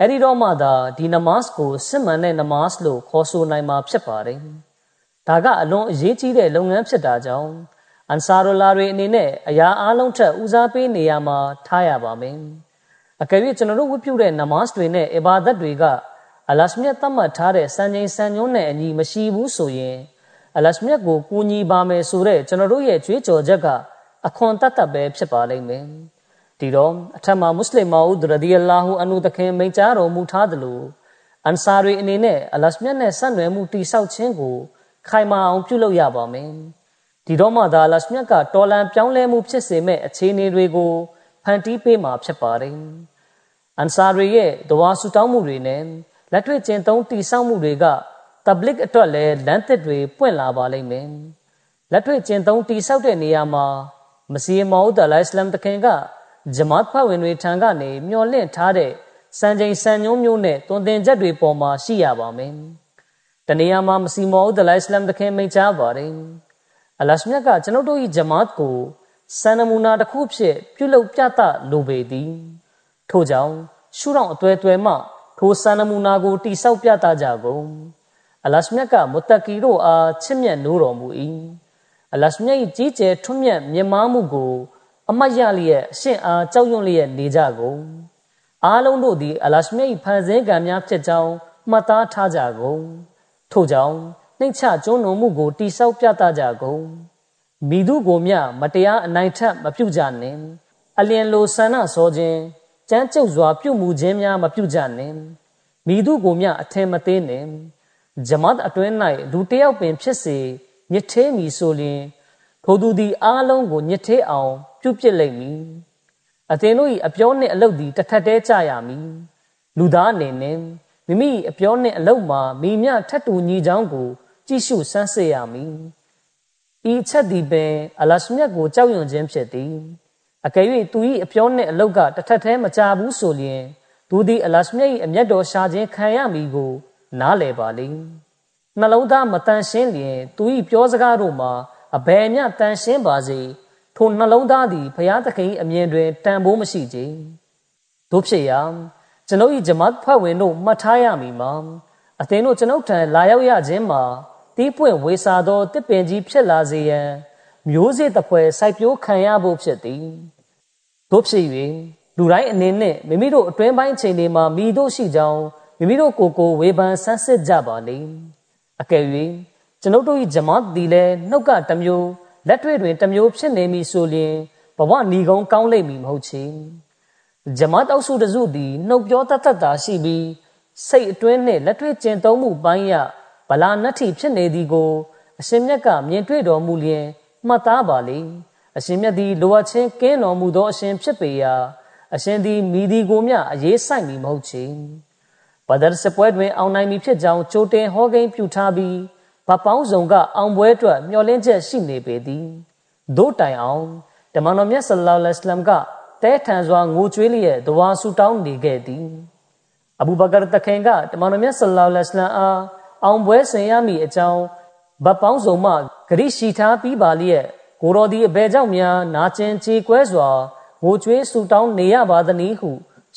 အဲ့ဒီတော့မှသာဒီနမတ်ကိုစစ်မှန်တဲ့နမတ်လို့ခေါ်ဆိုနိုင်မှာဖြစ်ပါတယ်ဒါကအလွန်အရေးကြီးတဲ့လုပ်ငန်းဖြစ်တာကြောင့် အန်ဆာရူလာတွေအနေနဲ့အရာအလုံးထက်ဦးစားပေးနေရမှာထားရပါမယ်။အကယ်၍ကျွန်တော်တို့ဝတ်ပြုတဲ့နမတ်တွေနဲ့အဘာဒတ်တွေက အလရှမြတ်သတ်မှတ်ထားတဲ့စံချိန်စံညွှန်းနဲ့အညီမရှိဘူးဆိုရင်အလရှမြတ်ကိုကူညီပါမယ်ဆိုတဲ့ကျွန်တော်တို့ရဲ့ကြွေးကြော်ချက်ကအခွန်တတ်တတ်ပဲဖြစ်ပါလိမ့်မယ်။ဒီတော့အထက်မှာမွတ်စလင်မာဦးရဒီအလာဟူအန်နုတခင်မိန့်ကြားတော်မူထားသလိုအန်ဆာတွေအနေနဲ့အလရှမြတ်နဲ့ဆက်နွယ်မှုတိဆောက်ခြင်းကိုခိုင်မာအောင်ပြုလုပ်ရပါမယ်။ ဒီတော့မှသာလရှမြတ်ကတော်လန်ပြောင်းလဲမှုဖြစ်စေမဲ့အခြေအနေတွေကိုဖန်တီးပေးမှာဖြစ်ပါတယ်။အန်ဆာရီရဲ့ဒဝါဆူတောင်းမှုတွေနဲ့လက်တွေ့ကျင့်သုံးတည်ဆောက်မှုတွေကတဘလစ်အတွက်လည်းလမ်းသစ်တွေပွင့်လာပါလိမ့်မယ်။လက်တွေ့ကျင့်သုံးတည်ဆောက်တဲ့နေရာမှာမစီမောဒ်အလိုင်စလမ်တခင်ကဂျမတ်ဖတ်ဝင်တွေထံကနေမျှော်လင့်ထားတဲ့စံချိန်စံညွှန်းမျိုးနဲ့တွင်တင်ချက်တွေပေါ်မှာရှိရပါမယ်။တနေရာမှာမစီမောဒ်အလိုင်စလမ်တခင်မိန့်ကြားပါတယ်။ အလရှမြတ်ကကျွန်ုပ်တို့၏ဂျမတ်ကိုစံနမူနာတစ်ခုဖြစ်ပြုလုပ်ပြသလိုပေသည်ထို့ကြောင့်ရှုထောင့်အသွဲသွဲမှထိုစံနမူနာကိုတိဆောက်ပြသကြကုန်အလရှမြတ်ကမုတကီတို့အားချစ်မြတ်နိုးတော်မူ၏အလရှမြတ်၏ကြီးကျယ်ထွန်းမြတ်မြတ်မားမှုကိုအမတ်ရလျက်အရှင်အားကြောက်ရွံ့လျက်နေကြကုန်အားလုံးတို့သည်အလရှမြတ်၏ဖန်ဆင်းကံများဖြစ်ကြောင်းမှတ်သားထားကြကုန်ထို့ကြောင့် နှိမ့်ချကျွန်းတော်မှုကိုတိဆောက်ပြသကြကုန်မိသူကိုမျှမတရားအနိုင်ထက်မပြုကြနှင့်အလျင်လိုဆန္ဒစောခြင်းကြမ်းကြုတ်စွာပြုမှုခြင်းများမပြုကြနှင့်မိသူကိုမျှအထင်မသေးနှင့်ဂျမတ်အတွင်း၌လူတယောက်ပင်ဖြစ်စေညစ်သေးမည်ဆိုလျှင်ထိုသူသည်အားလုံးကိုညစ်သေးအောင် ပြုပြစ်လိမ့်မည်အသင်တို့၏အပြောနှင့်အလုပ်သည်တစ်ထက်တည်းကြရမည်လူသားအနေနဲ့မိမိအပြောနှင့်အလုပ်မှာမိမြထတ်တူညီချောင်းကို ကြည့်ရှုစမ်းစစ်ရမည်ဤချက်သည်ပင်အလရှမြတ်ကိုကြောက်ရွံ့ခြင်းဖြစ်သည်အကယ်၍သူ၏အပြောနှင့်အလုပ်ကတစ်ထက်တည်းမကြဘူးဆိုလျင်သူသည်အလရှမြတ်၏အမျက်တော်ရှာခြင်းခံရမည်ကို နားလည်ပါလိမ့်နှလုံးသားမတန်ရှင်းလျင်သူ၏ပြောစကားတို့မှာအဘယ်မျှတန်ရှင်းပါစေထိုနှလုံးသားသည်ဘုရားသခင်၏အမြင်တွင်တန်ဖိုးမရှိကြတို့ဖြစ်ရာကျွန်ုပ်၏ဂျမတ်ဖွဲ့ဝင်တို့မှတ်ထားရမည်မှာအသင်တို့ကျွန်ုပ်ထံလာရောက်ရခြင်းမှာ တီးပွင့်ဝေစာသောတစ်ပင်ကြီးဖြစ်လာစေရန်မျိုးစေ့တပွဲစိုက်ပျိုးခံရဖို့ဖြစ်သည်တို့ဖြစ်၍လူတိုင်းအနေနဲ့မိမိတို့အတွင်းပိုင်းချိန်တွေမှာမိတို့ရှိကြောင်းမိမိတို့ကိုယ်ကိုဝေဖန်ဆန်းစစ်ကြပါလိမ့်အကယ်၍ကျွန်ုပ်တို့၏ဂျမတ်သည်လည်းနှုတ်ကတစ်မျိုးလက်တွေ့တွင်တစ်မျိုးဖြစ်နေမည်ဆိုလျှင်ဘဝဏီကုံကောင်းလိမ့်မည်မဟုတ်ချေဂျမတ်အောက်စုတစုသည်နှုတ်ပြောတတ်တတ်တာရှိပြီးစိတ်အတွင်းနှင့်လက်တွေ့ကျင့်သုံးမှုပိုင်းရ ဗလာနတ္ထိဖြစ်နေသည်ကို အရှင်မြတ်ကမြင်တွေ့တော်မူလျင်မှတ်သားပါလေအရှင်မြတ်သည်လိုအပ်ခြင်းကင်းတော်မူသောအရှင်ဖြစ်ပေရာအရှင်သည်မိဒီကိုမျှအရေးဆိုင်မည်မဟုတ်ချေဘဒရ်စပွဲတွင် အောင်နိုင်မည်ဖြစ်ကြောင်းကြိုတင်ဟောကိန်းပြုထားပြီးဗပောင်းစုံကအောင်ပွဲအတွက်မျှော်လင့်ချက်ရှိနေပေသည်ဒို့တိုင်အောင်တမန်တော်မြတ်ဆလ္လာလဟ်အလัยဟ်ကတဲထန်စွာငိုကြွေးလျက်ဒဝါဆူတောင်းနေခဲ့သည်အဘူဘကာတခင်ကတမန်တော်မြတ်ဆလ္လာလဟ်အလัยဟ်အား အောင်ပွဲဆင်ရမည်အကြောင်းဗပောင်းစုံမှဂရိရှိထားပြီးပါလျက်ကိုတော်ဒီအဘဲကြောင့်များနာကျင်ကြေကွဲစွာငိုကြွေးဆူတောင်းနေရပါသနည်းဟု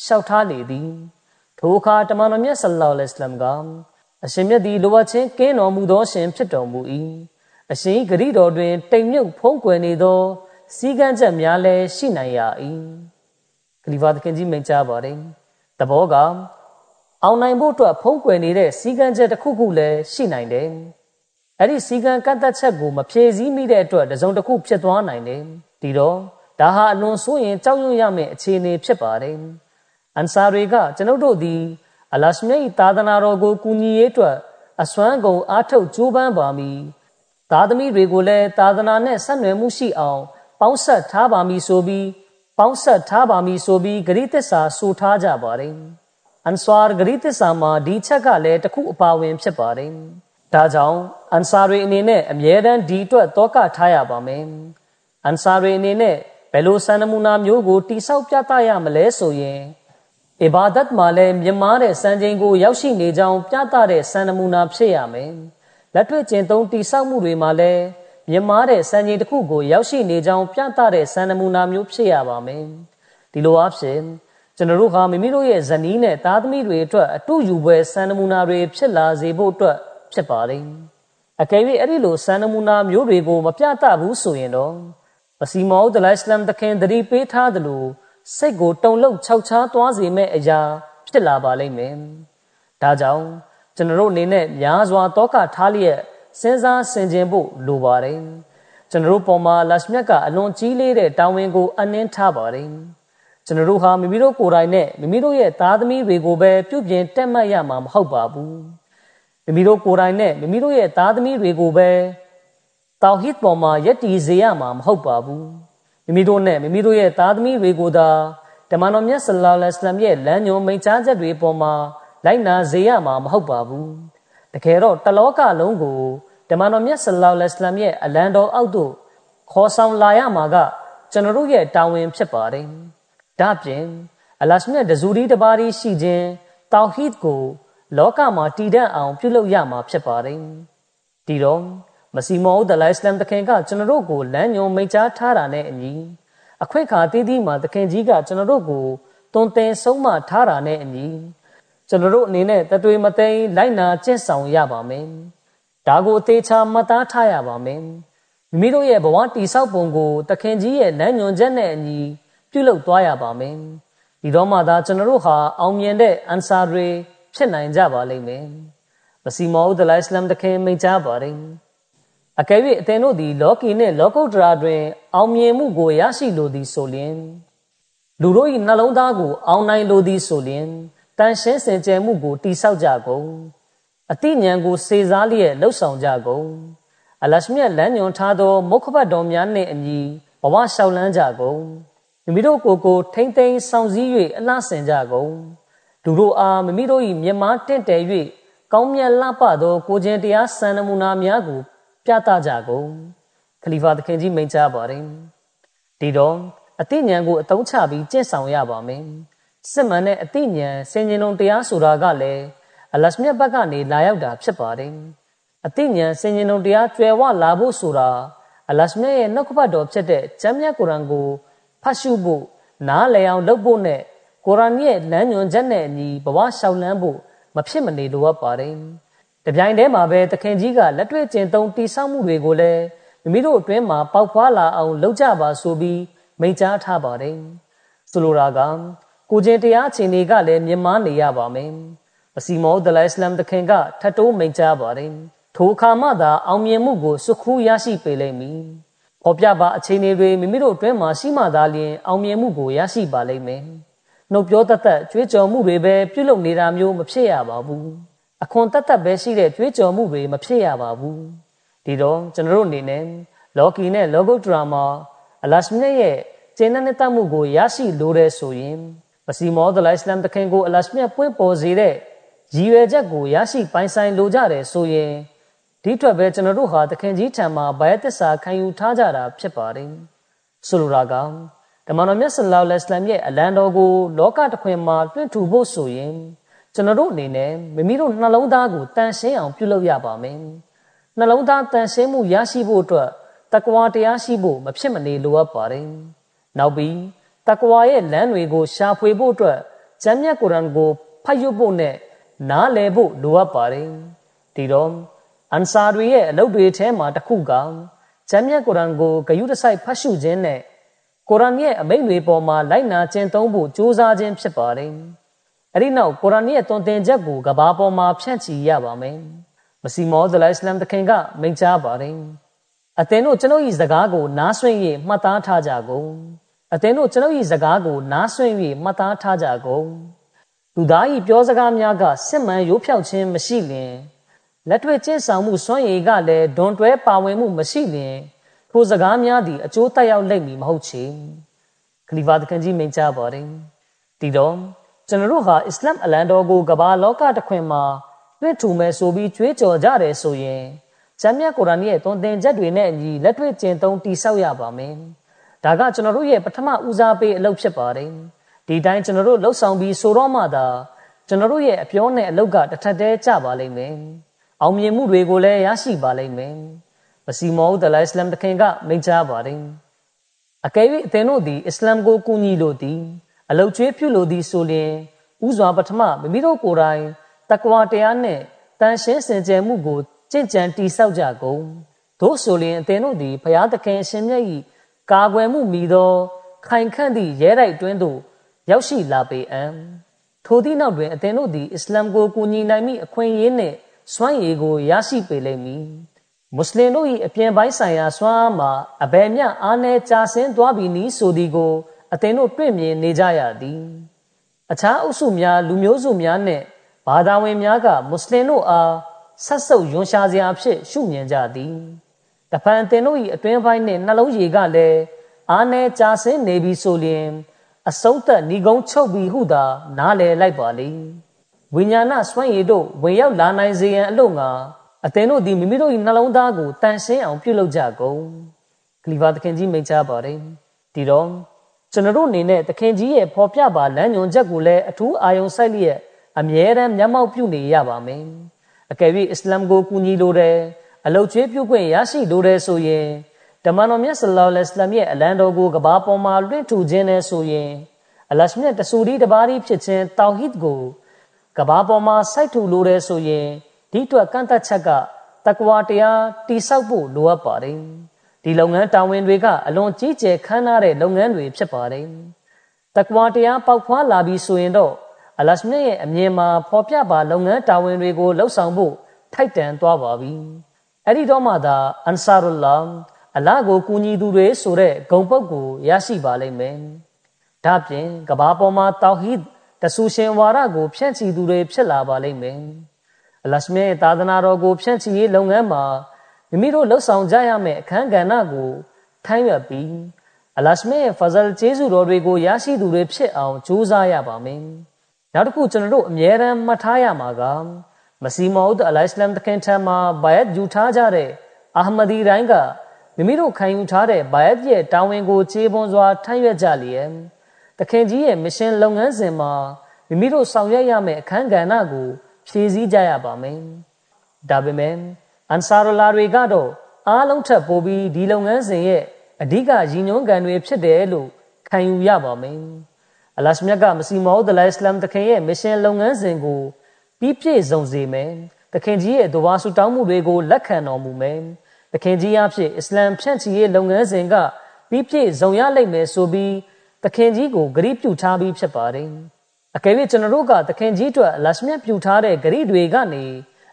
လျှောက်ထားလေသည်ထိုအခါတမန်တော်မြတ်ဆလ္လာလဟ်အလัยဟ်ကအရှင်မြတ်သည်လိုအပ်ခြင်းကင်းတော်မူသောရှင်ဖြစ်တော်မူ၏အရှင်ဂရိတော်တွင် တိမ်မြုပ်ဖုံးကွယ်နေသောစီကံချက်များလည်းရှိနိုင်ရ၏ဂလီဗာသခင်ကြီးမိန့်ကြားပါတယ်တဘောက အောင်နိုင်ဖို့အတွက်ဖုံးကွယ်နေတဲ့စီကံချက်တစ်ခုခုလည်းရှိနိုင်တယ်အဲ့ဒီစီကံကန့်သက်ချက်ကိုမဖြည့်ဆည်းမိတဲ့အတွက်တစုံတစ်ခုဖြစ်သွားနိုင်တယ်ဒီတော့ဒါဟာအလွန်ဆိုးရင်ကြောက်ရွံ့ရမယ့်အခြေအနေဖြစ်ပါတယ်အန်ဆာတွေကကျွန်ုပ်တို့သည်အလရှမြတ်၏သာသနာတော်ကိုကူညီရေးအတွက်အစွမ်းကုန်အားထုတ်ကြိုးပမ်းပါမည်သားသမီးတွေကိုလည်းသာသနာနဲ့ဆက်နွယ်မှုရှိအောင်ပေါင်းဆက်ထားပါမည်ဆိုပြီးပေါင်းဆက်ထားပါမည်ဆိုပြီးဂရိသစ္စာဆိုထားကြပါတယ် အန်ဆွာဂရိသစ္စာမှာဒီချက်ကလည်းတစ်ခုအပါဝင်ဖြစ်ပါတယ်ဒါကြောင့်အန်ဆာတွေအနေနဲ့အမြဲတမ်းဒီအတွက်တောကထားရပါမယ်အန်ဆာတွေအနေနဲ့ဘယ်လိုစံနမူနာမျိုးကိုတိဆောက်ပြသရမလဲဆိုရင်အီဘာဒတ်မှာလည်းမြင့်မားတဲ့စံချိန်ကိုရောက်ရှိနေကြောင်းပြသတဲ့စံနမူနာဖြစ်ရမယ်။လက်တွေ့ကျင့်သုံးတိဆောက်မှုတွေမှာလည်းမြင့်မားတဲ့စံချိန်တစ်ခုကိုရောက်ရှိနေကြောင်းပြသတဲ့စံနမူနာမျိုးဖြစ်ရပါမယ်။ဒီလိုအဖြစ် ကျွန်တော်တို့ဟာမိမိတို့ရဲ့ဇနီးနဲ့သားသမီးတွေအတွက်အတူယူပွဲစံနမူနာတွေဖြစ်လာစေဖို့အတွက်ဖြစ်ပါလိမ့်။အကယ်၍အဲ့ဒီလိုစံနမူနာမျိုးတွေကိုမပြသဘူးဆိုရင်တော့အစီမောဒ်လိုင်စလမ်တခင်တတိပေးထားသလိုစိတ်ကိုတုန်လှုပ်ခြောက်ခြားသွားစေမဲ့အရာဖြစ်လာပါလိမ့်မယ်။ဒါကြောင့်ကျွန်တော်တို့အနေနဲ့များစွာတောကထားလျက်စဉ်းစားဆင်ခြင်ဖို့လိုပါတယ်။ကျွန်တော်တို့ပေါ်မှာလတ်မြတ်ကအလွန်ကြီးလေးတဲ့တာဝန်ကိုအနှင်းထားပါတယ်။ ကျွန်တော်တို့ဟာမိမိတို့ကိုယ်တိုင်နဲ့မိမိတို့ရဲ့သားသမီးတွေကိုပဲပြုပြင်တက်မှတ်ရမှာမဟုတ်ပါဘူး။မိမိတို့ကိုယ်တိုင်နဲ့မိမိတို့ရဲ့သားသမီးတွေကိုပဲတောဟစ်ပေါ်မှာယက်တီစေရမှာမဟုတ်ပါဘူး။မိမိတို့နဲ့မိမိတို့ရဲ့သားသမီးတွေကိုသာတမန်တော်မြတ်ဆလ္လာလဟ်အလัยဟ်ရဲ့လမ်းညွှန်မိန့်ကြားချက်တွေပေါ်မှာလိုက်နာစေရမှာမဟုတ်ပါဘူးတကယ်တော့တလောကလုံးကိုတမန်တော်မြတ်ဆလ္လာလဟ်အလัยဟ်ရဲ့အလံတော်အောက်သို့ခေါ်ဆောင်လာရမှာကကျွန်တော်တို့ရဲ့တာဝန်ဖြစ်ပါတယ် ဒါပြင်အလ္လာဟ်မြတ်တဇူရီတပါးရှိခြင်းတောဟီဒ်ကို လောကမှာတည်တံ့အောင် ပြုလုပ်ရမှာဖြစ်ပါတယ်ဒီတော့မစီမောဒလိုင်စလမ်တခင်ကကျွန်တော်တို့ကိုလမ်းညွှန်မိန့်ကြားထားတာနဲ့အညီအခွင့်အခါတည်တည်မှာတခင်ကြီးကကျွန်တော်တို့ကိုတွင်တင်ဆုံးမထားတာနဲ့အညီကျွန်တော်တို့အနေနဲ့တတွေမသိမ်းလိုက်နာကျင့်ဆောင်ရပါမယ်။ဒါကိုအသေးချာမှတ်သားထားရပါမယ်။မိမိတို့ရဲ့ဘဝတိဆောက်ပုံကိုတခင်ကြီးရဲ့လမ်းညွှန်ချက်နဲ့အညီ ပြုလုပ်သွားရပါမယ်။ဒီတော့မှသာကျွန်တော်တို့ဟာအောင်မြင်တဲ့အန်ဆာတွေဖြစ်နိုင်ကြပါလိမ့်မယ်။မစီမောဒလိုင်စလမ်တခင်မိန့်ကြားပါတယ်။အကယ်၍အသင်တို့သည်လောကီနှင့်လောကုတ္တရာတွင် အောင်မြင်မှုကိုရရှိလိုသည်ဆိုလျှင်လူတို့၏နှလုံးသားကို အောင်နိုင်လိုသည်ဆိုလျှင်တန်ရှင်းစင်ကြယ်မှုကိုတိဆောက်ကြကုန်အတိညာဉ်ကိုစေစားလျက်လှုပ်ဆောင်ကြကုန်အလရှမြတ်လမ်းညွန်ထားသောမုခဘတ်တော်များနှင့်အညီဘဝလျှောက်လန်းကြကုန် မိမိတို့ကိုယ်ကိုထိမ့်သိမ်းဆောင်စည်း၍အလှဆင်ကြကုန်ဒလူတို့အားမိမိတို့၏မြမတင့်တယ်၍ကောင်းမြတ်လှပသောကိုခြင်းတရားစံနမူနာများကို ပြသကြကုန်ခလီဖာသခင်ကြီးမိန့်ကြားပါတယ်ဒီတော့အသိဉာဏ်ကိုအသုံးချပြီးကျင့်ဆောင်ရပါမယ်စစ်မှန်တဲ့အသိဉာဏ်စင်ကြင်လုံးတရားဆိုတာကလည်းအလတ်မြတ်ဘက်ကနေလာရောက်တာဖြစ်ပါတယ်အသိဉာဏ်စင်ကြင်လုံးတရားကျွယ်ဝလာဖို့ဆိုတာအလတ်မြတ်ရဲ့နှုတ်ကပတ်တော်ဖြစ်တဲ့ကျမ်းမြတ်ကုရ်အန်ကို ဖတ်ရှုဖို့နားလည်အောင်လုပ်ဖို့နဲ့ကုရ်အာန်ရဲ့လမ်းညွှန်ချက်နဲ့အညီဘဝရှောင်လန်းဖို့မဖြစ်မနေလိုအပ်ပါတယ်။တပြိုင်တည်းမှာပဲသခင်ကြီးကလက်တွေ့ကျင့်သုံးတိဆောက်မှုတွေကိုလည်းမိမိတို့အတွင်းမှာပေါက်ဖွာလာအောင်လုပ်ကြပါဆိုပြီးမိန့်ကြားထားပါတယ်။ဆိုလိုတာကကိုကျင်တရားအခြေအနေကလည်းမြင်မာနေရပါမယ်။အစီမောဒလိုင်စလမ်သခင်ကထတ်တိုးမိန့်ကြားပါတယ်။ထိုအခါမှသာအောင်မြင်မှုကိုစုခူးရရှိပေလိမ့်မည်။ ပေါ်ပြပါအခြေအနေတွေမိမိတို့အတွင်းမှာရှိမှသာလျှင်အောင်မြင်မှုကိုရရှိပါလိမ့်မယ်။နှုတ်ပြောတတ်တတ်ကြွေးကြော်မှုတွေပဲပြုလုပ်နေတာမျိုးမဖြစ်ရပါဘူးအခွန်တတ်တတ်ပဲရှိတဲ့ကြွေးကြော်မှုတွေမဖြစ်ရပါဘူးဒီတော့ကျွန်တော်တို့အနေနဲ့လော်ကီနဲ့လောဂုတ်ဒရာမာအလရှ်မြတ်ရဲ့ကျင့်တဲ့တတ်မှုကိုရရှိလိုတဲ့ဆိုရင်မစီမောဒလိုင်စလမ်တခင်ကိုအလရှ်မြတ်ပွင့်ပေါ်စေတဲ့ရည်ရွယ်ချက်ကိုရရှိပိုင်ဆိုင်လိုကြတယ်ဆိုရင် ဒီထွက်ပဲကျွန်တော်တို့ဟာတခင်ကြီးထံမှာဘာယသစ္စာခံယူထားကြတာဖြစ်ပါတယ်ဆိုလိုတာကဓမ္မတော်မြတ်ဆလောလ္လဟ်အလัยဟ်ရဲ့အလံတော်ကိုလောကတစ်ခွင်မှာတွင့်ထူဖို့ဆိုရင်ကျွန်တော်တို့အနေနဲ့မိမိတို့နှလုံးသားကိုတန်ရှင်းအောင်ပြုလုပ်ရပါမယ်။နှလုံးသားတန်ရှင်းမှုရရှိဖို့အတွက်တက္ကဝါတရားရှိဖို့မဖြစ်မနေလိုအပ်ပါတယ်။နောက်ပြီးတက္ကဝါရဲ့လမ်းတွေကိုရှာဖွေဖို့အတွက်ကျမ်းမြတ်ကုရ်အန်ကိုဖတ်ယူဖို့နဲ့နားလည်ဖို့လိုအပ်ပါတယ်။ဒီတော့ အန်ဆာတွေရဲ့အလုပ်တွေထဲမှာတစ်ခုကကျမ်းမြတ်ကုရ်အန်ကိုဂယုတစိုက်ဖတ်ရှုခြင်းနဲ့ကုရ်အာန်ရဲ့အမိန့်တွေပေါ်မှာလိုက်နာကျင့်သုံးဖို့ကြိုးစားခြင်းဖြစ်ပါတယ်။အဲဒီနောက်ကုရ်အာန်ရဲ့တွင်တင်ချက်ကိုကဘာပေါ်မှာဖြန့်ချီရပါမယ်။မစီမောဇလိုင်စလမ်တခင်ကမိန့်ကြားပါတယ်။အသင်တို့ကျွန်ုပ်၏စကားကိုနားဆွင့်၍မှတ်သားထားကြကုန်။အသင်တို့ကျွန်ုပ်၏စကားကိုနားဆွင့်၍မှတ်သားထားကြကုန်။လူသား၏ပြောစကားများကစစ်မှန်ရိုးဖြောက်ခြင်းမရှိလျင် လက်တွေ့ကျင့်ဆောင်မှုစွမ်းရည်ကလည်းဒွန်တွဲပါဝင်မှုမရှိလျင်ထိုစကားများသည်အကျိုးတက်ရောက်လိမ့်မည်မဟုတ်ချေခလီဖာတခင်ကြီးမိန့်ကြားပါတယ်ဒီတော့ကျွန်တော်တို့ဟာအစ္စလာမ်အလံတော်ကိုကမ္ဘာလောကတစ်ခွင်မှာတွင့်ထူမဲ့ဆိုပြီးကြွေးကြော်ကြတယ်ဆိုရင်ကျမ်းမြတ်ကုရ်အာန်ရဲ့သွန်သင်ချက်တွေနဲ့အညီလက်တွေ့ကျင့်သုံးတိဆောက်ရပါမယ်ဒါကကျွန်တော်တို့ရဲ့ပထမဦးစားပေးအလုပ်ဖြစ်ပါတယ်ဒီတိုင်းကျွန်တော်တို့လှုပ်ဆောင်ပြီးဆိုတော့မှသာကျွန်တော်တို့ရဲ့အပြောနဲ့အလုပ်ကတစ်ထပ်တည်းကျပါလိမ့်မယ် အောင်မြင်မှုတွေကိုလည်းရရှိပါလိမ့်မယ်မစီမောဒလိုင်စလမ်တခင်ကမိန့်ကြားပါတယ်အကယ်၍အသင်တို့သည်အစ္စလမ်ကိုကူညီလို့သည်အလုတ်ကျွေးပြုလို့သည်ဆိုလျင်ဥစွာပထမမိမိတို့ကိုယ်တိုင်တက္ကဝတရားနှင့်တန်ရှင်းစင်ကြယ်မှုကိုကြင့်ကြံတိဆောက်ကြကုန်သို့ဆိုလျင်အသင်တို့သည်ဘုရားသခင်အရှင်မြတ်၏ကာကွယ်မှုမိသော ခိုင်ခန့်သည့်ရဲတိုက်တွင်သို့ရောက်ရှိလာပေအံ့ထိုသည့်နောက်တွင်အသင်တို့သည်အစ္စလမ်ကိုကူညီနိုင်မည့်အခွင့်အရေးနှင့် စွမ်းရည်ကိုရရှိပေလိမ့်မည်မွတ်စလင်တို့၏အပြင်ပိုင်းဆိုင်ရာစွမ်းအားမှာအဘယ်မျှအားနည်းကြဆင်းသွားပြီနည်းဆိုသည်ကိုအသင်တို့တွေ့မြင်နေကြရသည်အခြားအုပ်စုများလူမျိုးစုများနှင့်ဘာသာဝင်များကမွတ်စလင်တို့အားဆက်ဆုပ်ယွန်ရှာစရာအဖြစ်ရှုမြင်ကြသည်တဖန်အသင်တို့၏အတွင်းပိုင်းနှင့်နှလုံးရည်ကလည်းအားနည်းကြဆင်းနေပြီဆိုလျင် အဆုံးသက်ဏီကုံချုပ်ပြီဟုသာနားလည်လိုက်ပါလိ ဝိညာဏစွန့်ရည်တို့ဝင်ရောက်လာနိုင်စေရန်အလို့ငါအသင်တို့ဒီမိမိတို့၏နှလုံးသားကိုတန်ရှင်းအောင်ပြုလုပ်ကြကုန်ဂလီဗာသခင်ကြီးမိန့်ကြားပါတယ်ဒီတော့ကျွန်တော်တို့အနေနဲ့သခင်ကြီးရဲ့ဖော်ပြပါလမ်းညွှန်ချက်ကိုလည်းအထူးအာရုံစိုက်လျက်အမြဲတမ်းမျက်မှောက်ပြုနေရပါမယ်အကယ်၍အစ္စလာမ်ကိုကူညီလိုတယ်အလုတ်ကျွေးပြုခွင့်ရရှိလိုတယ်ဆိုရင်ဓမ္မတော်မြတ်ဆလောလ္လဟ်အလัยဟ်ရဲ့အလံတော်ကိုကဘာပေါ်မှာလွှင့်ထူခြင်းနဲ့ဆိုရင်အလရှမြတ်တဆူဒီတပါးဖြစ်ခြင်းတောင်ဟစ်ကို ကဘာပေါ်မှာစိုက်ထူလိုတယ်ဆိုရင်ဒီအတွက်ကန့်သက်ချက်ကတက္ကဝတရားတိဆောက်ဖို့လိုအပ်ပါတယ်ဒီလုပ်ငန်းတာဝန်တွေကအလွန်ကြီးကျယ်ခမ်းနားတဲ့လုပ်ငန်းတွေဖြစ်ပါတယ်တက္ကဝတရားပေါက်ဖွာလာပြီးဆိုရင်တော့အလရှမြတ်ရဲ့အမြင်မှာဖော်ပြပါလုပ်ငန်းတာဝန်တွေကိုလှုပ်ဆောင်ဖို့ထိုက်တန်သွားပါပြီအဲ့ဒီတော့မှသာအန်ဆာရူလာအလာကိုကူညီသူတွေဆိုတဲ့ဂုံပုတ်ကိုရရှိပါလိမ့်မယ်ဒါပြင်ကဘာပေါ်မှာတောဟီဒ် တဆူရှင်ဝါဒကိုဖြန့်ချီသူတွေဖြစ်လာပါလိမ့်မယ်အလရှမေသာသနာတော်ကိုဖြန့်ချီရေးလုပ်ငန်းမှာမိမိတို့လှုပ်ဆောင်ကြရမယ့်အခမ်းကဏ္ဍကိုထိုင်းရွက်ပြီးအလရှမေဖဇလ်ကျေးဇူးတော်တွေကိုရရှိသူတွေဖြစ်အောင်ကြိုးစားရပါမယ်။ဒါနောက်တစ်ခုကျွန်တော်တို့အမြဲတမ်းမှတ်ထားရမှာကမစီမောဒ်အလိုင်စလမ်တခင်ထံမှာဘိုင်ယတ်ယူထားကြတဲ့အာဟမဒီတိုင်းကမိမိတို့ခံယူထားတဲ့ဘိုင်ယတ်ရဲ့တာဝန်ကိုခြေပွန်စွာထမ်းရွက်ကြလျက် တခင်ကြီးရဲ့မရှင်လုပ်ငန်းစဉ်မှာမိမိတို့ဆောင်ရွက်ရမယ့်အခန်းကဏ္ဍကိုဖြည့်ဆည်းကြရပါမယ်။ဒါပေမဲ့အန်ဆာရလာတွေကတော့အားလုံးထပ်ပိုပြီးဒီလုပ်ငန်းစဉ်ရဲ့အဓိကရည်ညွှန်းခံတွေဖြစ်တယ်လို့ခံယူရပါမယ်။အလရှမြတ်ကမစီမောဒ်လိုင်စလမ်တခင်ရဲ့မရှင်လုပ်ငန်းစဉ်ကိုပြီးပြည့်စုံစေမယ်။တခင်ကြီးရဲ့ဒဝါဆူတောင်းမှုတွေကိုလက်ခံတော်မူမယ်။တခင်ကြီးအဖြစ်အစ္စလမ်ဖြန့်ချီရေးလုပ်ငန်းစဉ်ကပြီးပြည့်စုံရလိမ့်မယ်ဆိုပြီး တခင်ကြီးကိုဂရုပြုထားပြီးဖြစ်ပါတယ်။အကယ်၍ကျွန်တော်တို့ကတခင်ကြီးအတွက်လရှမြတ်ပြုထားတဲ့ဂရုတွေကနေ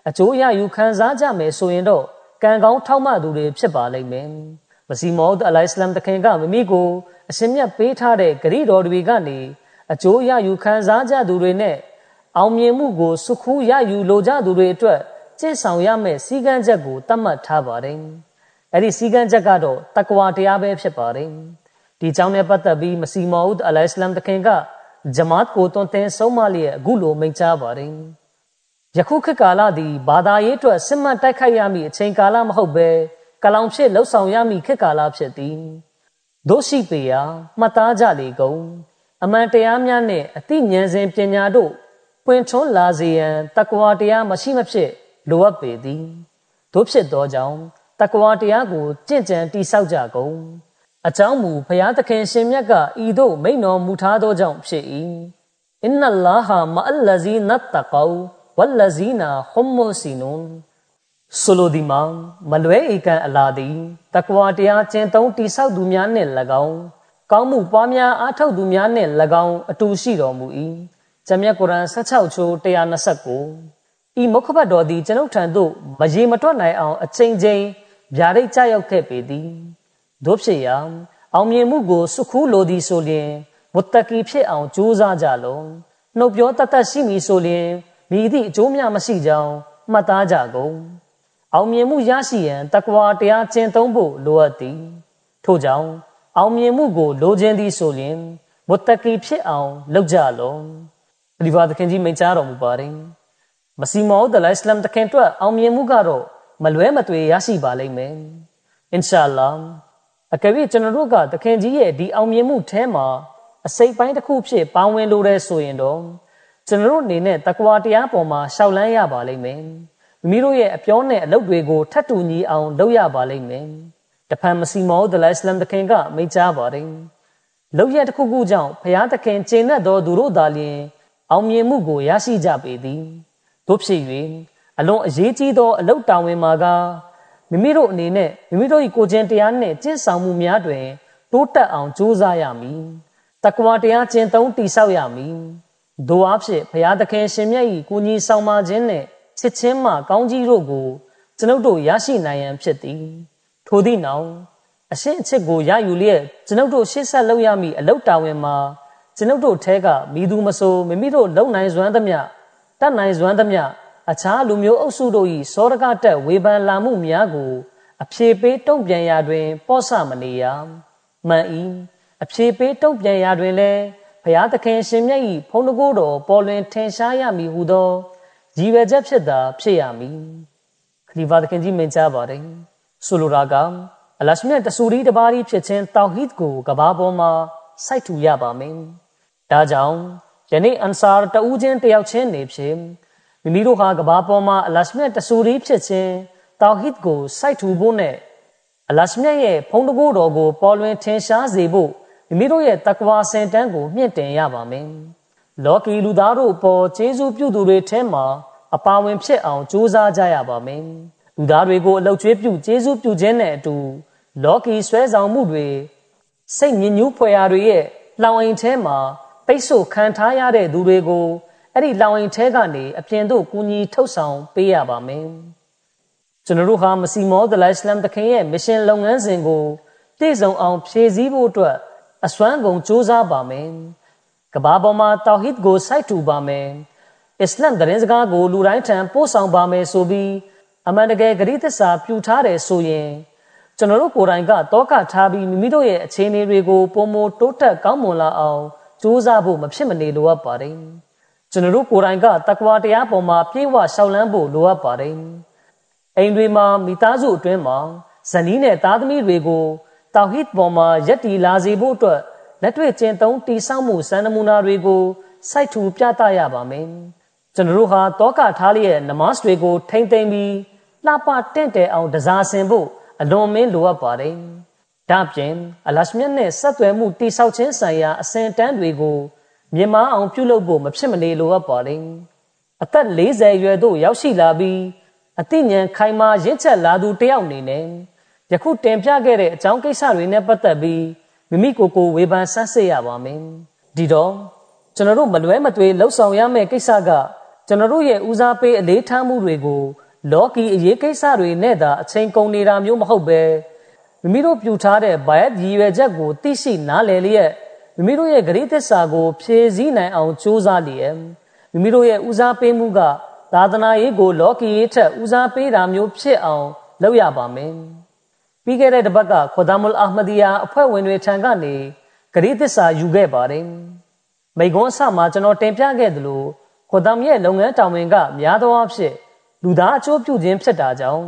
အကျိုးရယူခံစားကြမယ်ဆိုရင်တော့ကံကောင်းထောက်မသူတွေဖြစ်ပါလိမ့်မယ်။မစီမောဒ်အလိုင်စလမ်တခင်ကမိမိကိုအရှင်မြတ်ပေးထားတဲ့ဂရိတော်တွေကနေအကျိုးရယူခံစားကြသူတွေနဲ့အောင်မြင်မှုကိုစုခူးရယူလိုကြသူတွေအတွက်ကျင့်ဆောင်ရမယ့်စည်းကမ်းချက်ကိုသတ်မှတ်ထားပါတယ်။အဲ့ဒီစည်းကမ်းချက်ကတော့တက္ကဝတရားပဲဖြစ်ပါတယ်။ ဒီကြောင့်နဲ့ပတ်သက်ပြီးမစီမောဒ်အလိုင်စလမ်တခင်ကဂျမတ်ကိုတွန်းတင်ဆုံးမလျက်အခုလိုမိန့်ကြားပါတယ်။ယခုခေတ်ကာလသည်ဘာသာရေးအတွက်စစ်မှန်တိုက်ခိုက်ရမည့်အချိန်ကာလမဟုတ်ဘဲကလောင်ဖြစ်လှုပ်ဆောင်ရမည့်ခေတ်ကာလဖြစ်သည်။တို့ရှိပေရာမှတ်သားကြလေကုန်အမှန်တရားများနှင့်အသိဉာဏ်စဉ်ပညာတို့ပွင့်ထွန်းလာစေရန်တက္ကဝတရားမရှိမဖြစ်လိုအပ်ပေသည်တို့ဖြစ်သောကြောင့်တက္ကဝတရားကိုကြင့်ကြံတိဆောက်ကြကုန် အကြောင်းမူဘုရားသခင်ရှင်မြတ်ကဤသို့မိန့်တော်မူထားသောကြောင့်ဖြစ်၏အင်နလာဟာမအလ္လဇီနတ်တကောဝလဇီနာဟွမ်မူစီနွန်ဆိုလိုဒီမှာမလွဲဧကန်အလာသည်တက္ကဝတရားကျင့်သုံးတိဆောက်သူများနှင့်၎င်းကောင်းမှုပွားများအားထုတ်သူများနှင့်၎င်းအတူရှိတော်မူ၏ဂျမ်မြတ်ကုရ်အန်16ချိုး129ဤမုခဘတ်တော်သည်ကျွန်ုပ်ထံသို့မရေမတွက်နိုင်အောင်အချိန်ချင်းဗျာဒိတ်ကြရောက်ခဲ့ပေသည် တို့ဖြစ်ရာအောင်မြင်မှုကိုစုခူးလိုသည်ဆိုလျင်မုတ္တကီဖြစ်အောင်ကြိုးစားကြလောနှုတ်ပြောတတ်တတ်ရှိမည်ဆိုလျင်မိသည့်အကျိုးများမရှိကြောင်းမှတ်သားကြကုန်အောင်မြင်မှုရရှိရန်တကွာတရားကျင့်သုံးဖို့လိုအပ်သည်ထို့ကြောင့်အောင်မြင်မှုကိုလိုချင်သည်ဆိုလျင်မုတ္တကီဖြစ်အောင်လုပ်ကြလောဒီဘာသခင်ကြီးမိန့်ကြားတော်မူပါတယ်မစီမောဒ်လအစ္စလမ်တခင်အတွက်အောင်မြင်မှုကတော့မလွဲမသွေရရှိပါလိမ့်မယ်အင်ရှာလာ အကယ်၍ကျွန်တော်တို့ကသခင်ကြီးရဲ့ဒီအောင်မြင်မှုထဲမှာအစိတ်ပိုင်းတစ်ခုဖြစ်ပါဝင်လိုတဲ့ဆိုရင်တော့ကျွန်တော်တို့အနေနဲ့တကွာတရားပေါ်မှာရှောက်လန်းရပါလိမ့်မယ်မိမိတို့ရဲ့အပြောနဲ့အလုပ်တွေကိုထပ်တူညီအောင်လုပ်ရပါလိမ့်မယ်တဖန်မစီမောဒ်လအစ္စလမ်တခင်ကမိန့်ကြားပါတယ်လောက်ရတစ်ခုခုကြောင့်ဘုရားသခင်ကျင့်တတ်သောသူတို့သာလျှင် အောင်မြင်မှုကိုရရှိကြပေသည်တို့ဖြစ်၍အလွန်အရေးကြီးသောအလုတ်တောင်ဝင်မှာက မိမိတို့အနေနဲ့မိမိတို့၏ကိုယ်ချင်းတရားနှင့်ကျင့်ဆောင်မှုများတွင်တိုးတက်အောင်ကြိုးစားရမည်တကွာတရားကျင့်သုံးတည်ဆောက်ရမည်ဒို့အဖြစ်ဘုရားသခင်ရှင်မြတ်၏ကိုကြီးဆောင်ပါခြင်းနှင့်ချစ်ချင်းမှကောင်းကြီးတို့ကိုကျွန်ုပ်တို့ရရှိနိုင်ရန်ဖြစ်သည်ထိုသည့်နောက်အရှင်းအချစ်ကိုရယူလျက်ကျွန်ုပ်တို့ရှေ့ဆက်လုပ်ရမည့်အလုတ်တာဝန်မှာကျွန်ုပ်တို့ထဲကမိသူမဆိုမိမိတို့လုံနိုင်စွမ်းသမျှတတ်နိုင်စွမ်းသမျှ အခြားလူမျိုးအုပ်စုတို့၏စောရကတက်ဝေဖန်လာမှုများကို အဖြေပေးတုံ့ပြန်ရာတွင် ပောဆမနေရမှန်၏အဖြေပေးတုံ့ပြန်ရာတွင်လည်းဘုရားသခင်ရှင်မြတ်၏ဖုံးတကိုးတော်ပေါ်လွင်ထင်ရှားရမည်ဟုသောရည်ရွယ်ချက်ဖြစ်သာဖြစ်ရမည်ခလီဖာသခင်ကြီးမင်ကြားပါတယ်ဆိုလိုတာကအလရှမြတ်တဆူရီတပါးဖြစ်ခြင်းတောက်ဟစ်ကိုကဘာပေါ်မှာစိုက်ထူရပါမယ်ဒါကြောင့်ယနေ့အန်ဆာတဦးချင်းတယောက်ချင်းနေဖြစ် မိမိတို့ဟာကဘာပေါ်မှာအလရှမြတ်တဆူရီဖြစ်ခြင်းတောက်ဟစ်ကိုစိုက်ထူဖို့နဲ့အလရှမြတ်ရဲ့ဖုံးတကိုးတော်ကိုပေါ်လွင်ထင်ရှားစေဖို့မိမိတို့ရဲ့တက္ကဝါစင်တန်းကိုမြင့်တင်ရပါမယ်လောကီလူသားတို့ပေါ်ကျေးဇူးပြုသူတွေထဲမှာအပါဝင်ဖြစ်အောင်ကြိုးစားကြရပါမယ်လူသားတွေကိုအလောက်ကျွေးပြုကျေးဇူးပြုခြင်းနဲ့အတူလောကီဆွဲဆောင်မှုတွေစိတ်ညစ်ညူးဖွယ်ရာတွေရဲ့လောင်အိမ်ထဲမှာပိတ်ဆို့ခံထားရတဲ့သူတွေကို အဲ့ဒီလောင်အိမ်ထဲကနေအပြင်သို့ကူညီထုတ်ဆောင်ပေးရပါမယ်ကျွန်တော်တို့ဟာမစီမောဒလိုင်စလမ်တခင်ရဲ့မရှင်လုပ်ငန်းစဉ်ကိုတည်ဆုံအောင်ဖြည့်ဆည်းဖို့အတွက်အစွမ်းကုန်စ조사ပါမယ်ကဘာပေါ်မှာတောဟစ်ကိုစိုက်ထူပါမယ်အစ္စလမ်သတင်းစကားကိုလူတိုင်းထံပို့ဆောင်ပါမယ်ဆိုပြီးအမှန်တကယ်ဂရိသစ္စာပြုထားတယ်ဆိုရင်ကျွန်တော်တို့ကိုယ်တိုင်ကတောကထားပြီးမိမိတို့ရဲ့အခြေအနေတွေကိုပုံမတိုးတက်ကောင်းမွန်လာအောင်စူးစမ်းဖို့မဖြစ်မနေလိုအပ်ပါတယ်။ ကျွန်ကျွန်တော်တို့ကိုယ်တိုင်ကတကွာတရားပေါ်မှာပြေဝရှောက်လန်းဖို့လိုအပ်ပါတယ်အိမ်တွေမှာမိသားစုအတွင်းမှာဇနီးနဲ့သားသမီးတွေကိုတောက်ဟစ်ပေါ်မှာယက်တီလာစေဖို့အတွက်လက်တွေ့ကျင့်သုံးတည်ဆောက်မှုစံနမူနာတွေကိုစိုက်ထူပြသရပါမယ်ကျွန်တော်တို့ဟာတောကထားလျက်နမတ်တွေကိုထိမ့်သိမ့်ပြီးလှပတင့်တယ်အောင်တစားဆင်ဖို့အလွန်မင်းလိုအပ်ပါတယ်ဒါပြင်အလရှမြတ်နဲ့ဆက်သွယ်မှုတိဆောက်ခြင်းဆိုင်ရာအစဉ်တန်းတွေကို မြင်မအောင်ပြုလုပ်ဖို့မဖြစ်မနေလိုအပ်ပါတယ်အသက်40ရွယ်သို့ရောက်ရှိလာပြီးအသိဉာဏ်ခိုင်မာရင့်ချက်လာသူတယောက်အနေနဲ့ယခုတင်ပြခဲ့တဲ့အကြောင်းကိစ္စတွေနဲ့ပတ်သက်ပြီးမိမိကိုယ်ကိုဝေဖန်ဆန်းစစ်ရပါမယ်ဒီတော့ကျွန်တော်တို့မလွဲမသွေလှုပ်ဆောင်ရမယ့်ကိစ္စကကျွန်တော်တို့ရဲ့ဦးစားပေးအလေးထားမှုတွေကိုလောကီအရေးကိစ္စတွေနဲ့သာအချိန်ကုန်နေတာမျိုးမဟုတ်ပဲမိမိတို့ပြုထားတဲ့ဘိုင်ရည်ရွယ်ချက်ကိုသိရှိနားလည်လျက် မိမိတို့ရဲ့ဂရိသစ္စာကိုဖြည့်ဆည်းနိုင်အောင်ကြိုးစားလျက်မိမိတို့ရဲ့ဦးစားပေးမှုကသာသနာရေးကို လောကီရေးထက်ဦးစားပေးတာမျိုးဖြစ်အောင်လုပ်ရပါမယ်ပြီးခဲ့တဲ့တစ်ပတ်ကခွဒါမုလ်အာမဒီယာအဖွဲ့ဝင်တွေထံကနေဂရိသစ္စာယူခဲ့ပါတယ်မိကွန်းအစမှာကျွန်တော်တင်ပြခဲ့သလိုခွဒါမရဲ့လုပ်ငန်းတာဝန်ကများသောအားဖြင့်လူသားအကျိုးပြုခြင်းဖြစ်တာကြောင့်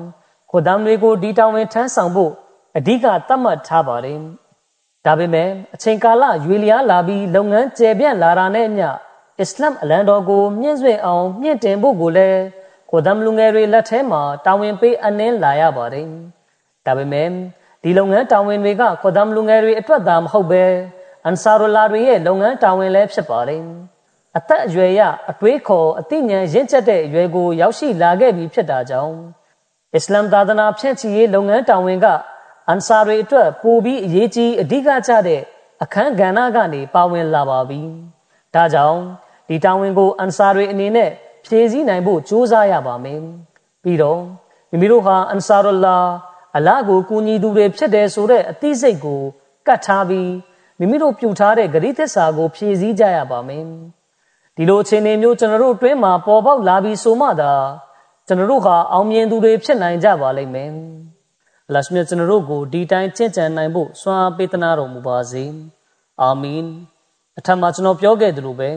ခွဒါမတွေကိုဒီတာဝန်ထမ်းဆောင်ဖို့အဓိကသတ်မှတ်ထားပါတယ်။ ဒါပေမဲ့အချိန်ကာလရွေလျားလာပြီးလုပ်ငန်းကျယ်ပြန့်လာတာနဲ့အမျှအစ္စလာမ်အလံတော်ကိုမြင့်ဆွင့်အောင်မြင့်တင်ဖို့ကိုလည်းခွဒါမလူငယ်တွေလက်ထဲမှာတာဝန်ပေးအနှင်းလာရပါတယ်။ဒါပေမဲ့ဒီလုပ်ငန်းတာဝန်တွေကခွဒါမလူငယ်တွေအတွက်သာမဟုတ်ပဲအန်ဆာရူလာတွေရဲ့လုပ်ငန်းတာဝန်လည်းဖြစ်ပါတယ်။အသက်အရွယ်ရအတွေးခေါ်အသိဉာဏ်ရင့်ကျက်တဲ့အရွယ်ကိုရောက်ရှိလာခဲ့ပြီဖြစ်တာကြောင့်အစ္စလာမ်သာသနာဖြန့်ချီရေးလုပ်ငန်းတာဝန်က အန်ဆာတွေအတွက်ပိုပြီးအရေးကြီးအဓိကကျတဲ့အခန်းကဏ္ဍကနေပါဝင်လာပါပြီ။ဒါကြောင့်ဒီတာဝန်ကိုအန်ဆာတွေအနေနဲ့ဖြည့်ဆည်းနိုင်ဖို့ကြိုးစားရပါမယ်။ပြီးတော့မိမိတို့ဟာအန်ဆာရူလာအလာကိုကူညီသူတွေဖြစ်တယ်ဆိုတဲ့အသိစိတ်ကိုကတ်ထားပြီးမိမိတို့ပြုထားတဲ့ဂရိသစ္စာကိုဖြည့်ဆည်းကြရပါမယ်။ဒီလိုအခြေအနေမျိုးကျွန်တော်တို့အတွင်းမှာပေါ်ပေါက်လာပြီးဆိုမှသာကျွန်တော်တို့ဟာအောင်မြင်သူတွေဖြစ်နိုင်ကြပါလိမ့်မယ်။ လရှမြတ်ကျွန်တော်တို့ကိုဒီတိုင်းကျင့်ကြံနိုင်ဖို့စွမ်းအားပေးသနာတော်မူပါစေ။အာမင်။အထက်မှာကျွန်တော်ပြောခဲ့သလိုပဲ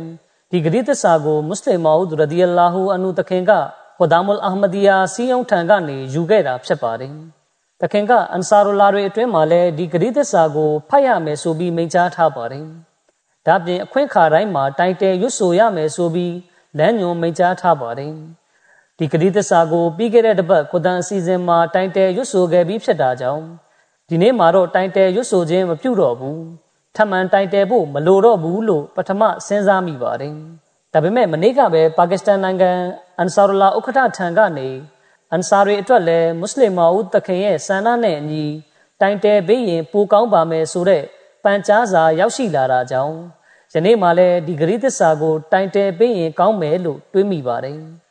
ဒီဂရိသစ္စာကိုမွတ်စလင်မာဦးရဒီအလာဟူအန်နုတခင်ကခွဒါမုလ်အာမဒီယာစီယုံထံကနေယူခဲ့တာဖြစ်ပါတယ်။တခင်ကအန်ဆာရူလာတွေအတွင်းမှာလည်းဒီဂရိသစ္စာကိုဖတ်ရမယ်ဆိုပြီးမိန့်ကြားထားပါတယ်။ဒါပြင်အခွင့်ခါတိုင်းမှာတိုင်တယ်ရွတ်ဆိုရမယ်ဆိုပြီးလမ်းညွန်မိန့်ကြားထားပါတယ် ဒီကတိသစ္စာကိုပြီးခဲ့တဲ့တစ်ပတ်ကုသန်အစီအစဉ်မှာတိုင်တယ်ရွတ်ဆိုခဲ့ပြီးဖြစ်တာကြောင့်ဒီနေ့မှာတော့တိုင်တယ်ရွတ်ဆိုခြင်းမပြုတော့ဘူးထမှန်တိုင်တယ်ဖို့မလိုတော့ဘူးလို့ပထမစဉ်းစားမိပါတယ်ဒါပေမဲ့မနေ့ကပဲပါကစ္စတန်နိုင်ငံအန်ဆာရူလာဥက္ကဋ္ဌထံကနေအန်ဆာရီအတွက်လည်းမွတ်စလင်မအူတခင်ရဲ့ဆန္ဒနဲ့အညီတိုင်တယ်ပေးရင်ပိုကောင်းပါမယ်ဆိုတဲ့ပန်ကြားစာရောက်ရှိလာတာကြောင့်ယနေ့မှလည်းဒီဂရိသစ္စာကိုတိုင်တယ်ပေးရင်ကောင်းမယ်လို့တွေးမိပါတယ်။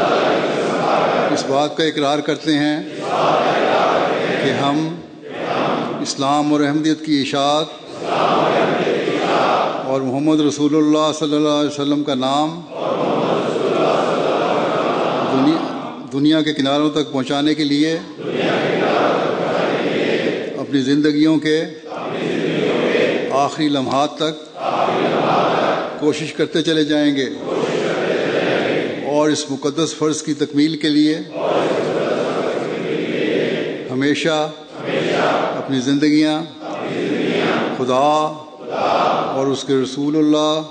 اس بات کا اقرار کرتے ہیں کہ ہم اسلام اور احمدیت کی اشاعت اور محمد رسول اللہ صلی اللہ علیہ وسلم کا نام دنیا کے کناروں تک پہنچانے کے لیے، اپنی زندگیوں کے آخری لمحات تک کوشش کرتے چلے جائیں گے۔ اور اس مقدس فرض کی تکمیل کے لیے ہمیشہ اپنی زندگیاں خدا اور اس کے رسول اللہ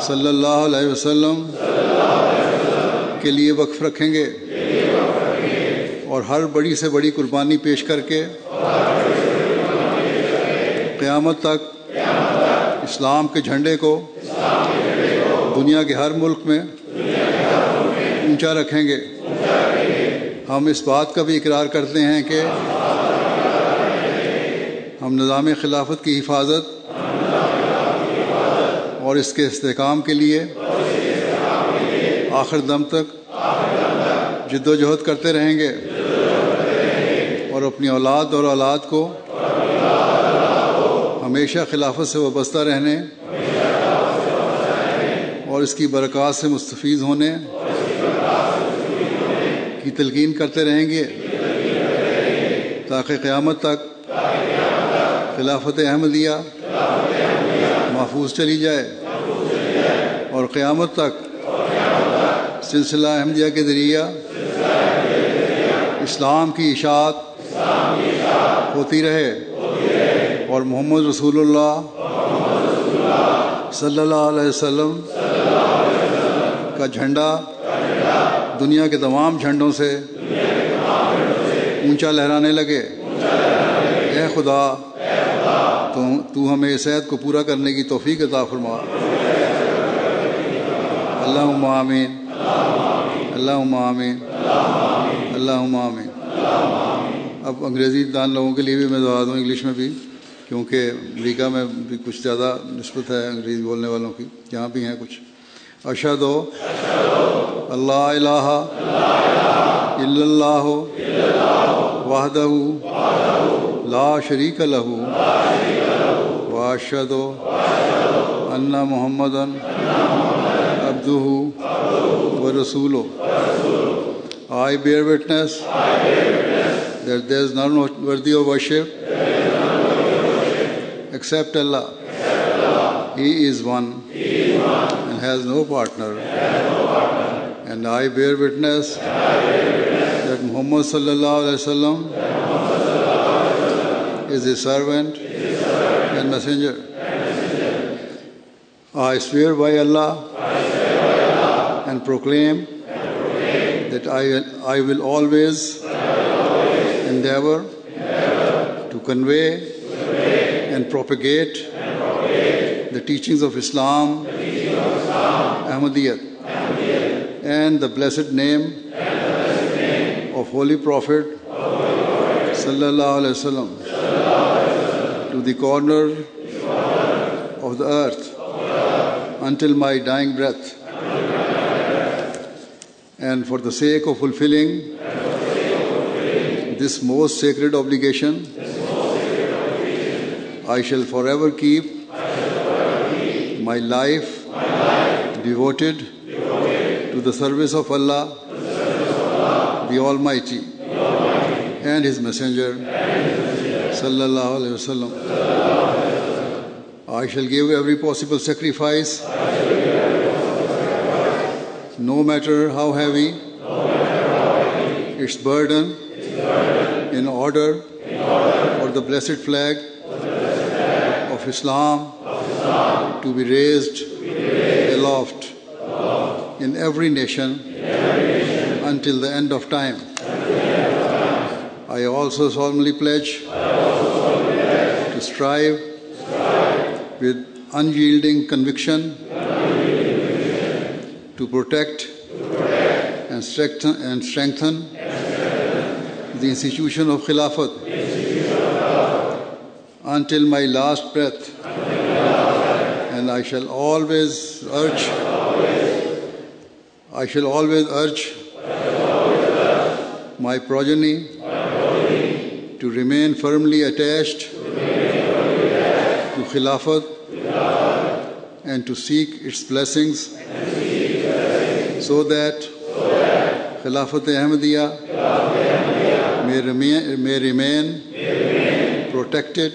صلی اللہ علیہ وسلم کے لیے وقف رکھیں گے اور ہر بڑی سے بڑی قربانی پیش کر کے قیامت تک اسلام کے جھنڈے کو دنیا کے ہر ملک میں اونچا رکھیں گے۔ ہم اس بات کا بھی اقرار کرتے ہیں کہ ہم نظام خلافت کی حفاظت اور اس کے استحکام کے لیے آخر دم تک جد و جہد کرتے رہیں گے اور اپنی اولاد اور اولاد کو ہمیشہ خلافت سے وابستہ رہنے اور اس کی برکات سے مستفیض ہونے۔ کی تلقین کرتے رہیں گے؟ تاکہ قیامت تک خلافت احمدیہ محفوظ چلی جائے اور قیامت تک سلسلہ احمدیہ کے ذریعہ اسلام کی اشاعت ہوتی رہے اور محمد رسول اللہ صلی اللہ علیہ وسلم کا جھنڈا دنیا کے تمام جھنڈوں سے اونچا لہرانے لگے۔ اے خدا تو, تو ہمیں اس عید کو پورا کرنے کی توفیق عطا فرما۔ اللہ آمین۔ اللہ آمین۔ اللہ آمین۔ اب انگریزی دان لوگوں کے لیے بھی میں دعا دوں انگلش میں بھی کیونکہ امریکہ میں بھی کچھ زیادہ نسبت ہے انگریزی بولنے والوں کی یہاں بھی ہیں کچھ۔ ارشد ہو۔ اللہ الہ الا اللہ وحدہ لا شریک لہ واشد ان محمدن عبدہ و رسول آئی بیئر وٹنس دیٹ دیر از نان وردی آف ورشپ ایکسیپٹ اللہ ہی از ون ہیز نو پارٹنر And I bear witness, that Muhammad sallallahu alaihi wasallam is his servant, and, messenger. I swear by Allah, and, proclaim that I, will always, endeavor, to convey, and, propagate the teachings of Islam, teachings of Islam Ahmadiyya and the blessed name of Holy Prophet Sallallahu Alaihi Wasallam to the corner of the earth until my dying breath. And for the sake of fulfilling this most sacred obligation, I shall forever keep my life devoted to the service of Allah, of Allah the, Almighty, the Almighty, and His Messenger, and His Messenger sallallahu alayhi wasallam. I shall give every possible sacrifice, every possible sacrifice no, matter how heavy, no matter how heavy, its burden, its burden in, order, in order, for the blessed flag, the blessed flag of, Islam, of Islam, to be raised, to be raised aloft in every nation until the end of time. I also solemnly pledge to strive with unyielding conviction to protect and strengthen, and strengthen the institution of Khilafat until my last breath. And I shall always urge, I shall always urge my progeny to remain firmly attached to Khilafat and to seek its blessings so that Khilafat Ahmadiyya may remain protected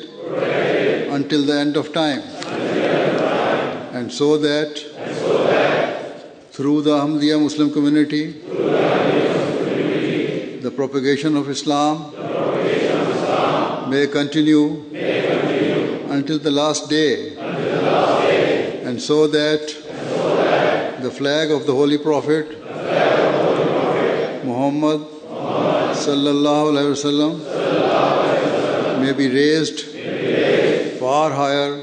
until the end of time. And so that through the Ahmadiyya Muslim community, the propagation of Islam may continue until the last day. And so that the flag of the Holy Prophet Muhammad sallallahu alaihi wasallam may be raised far higher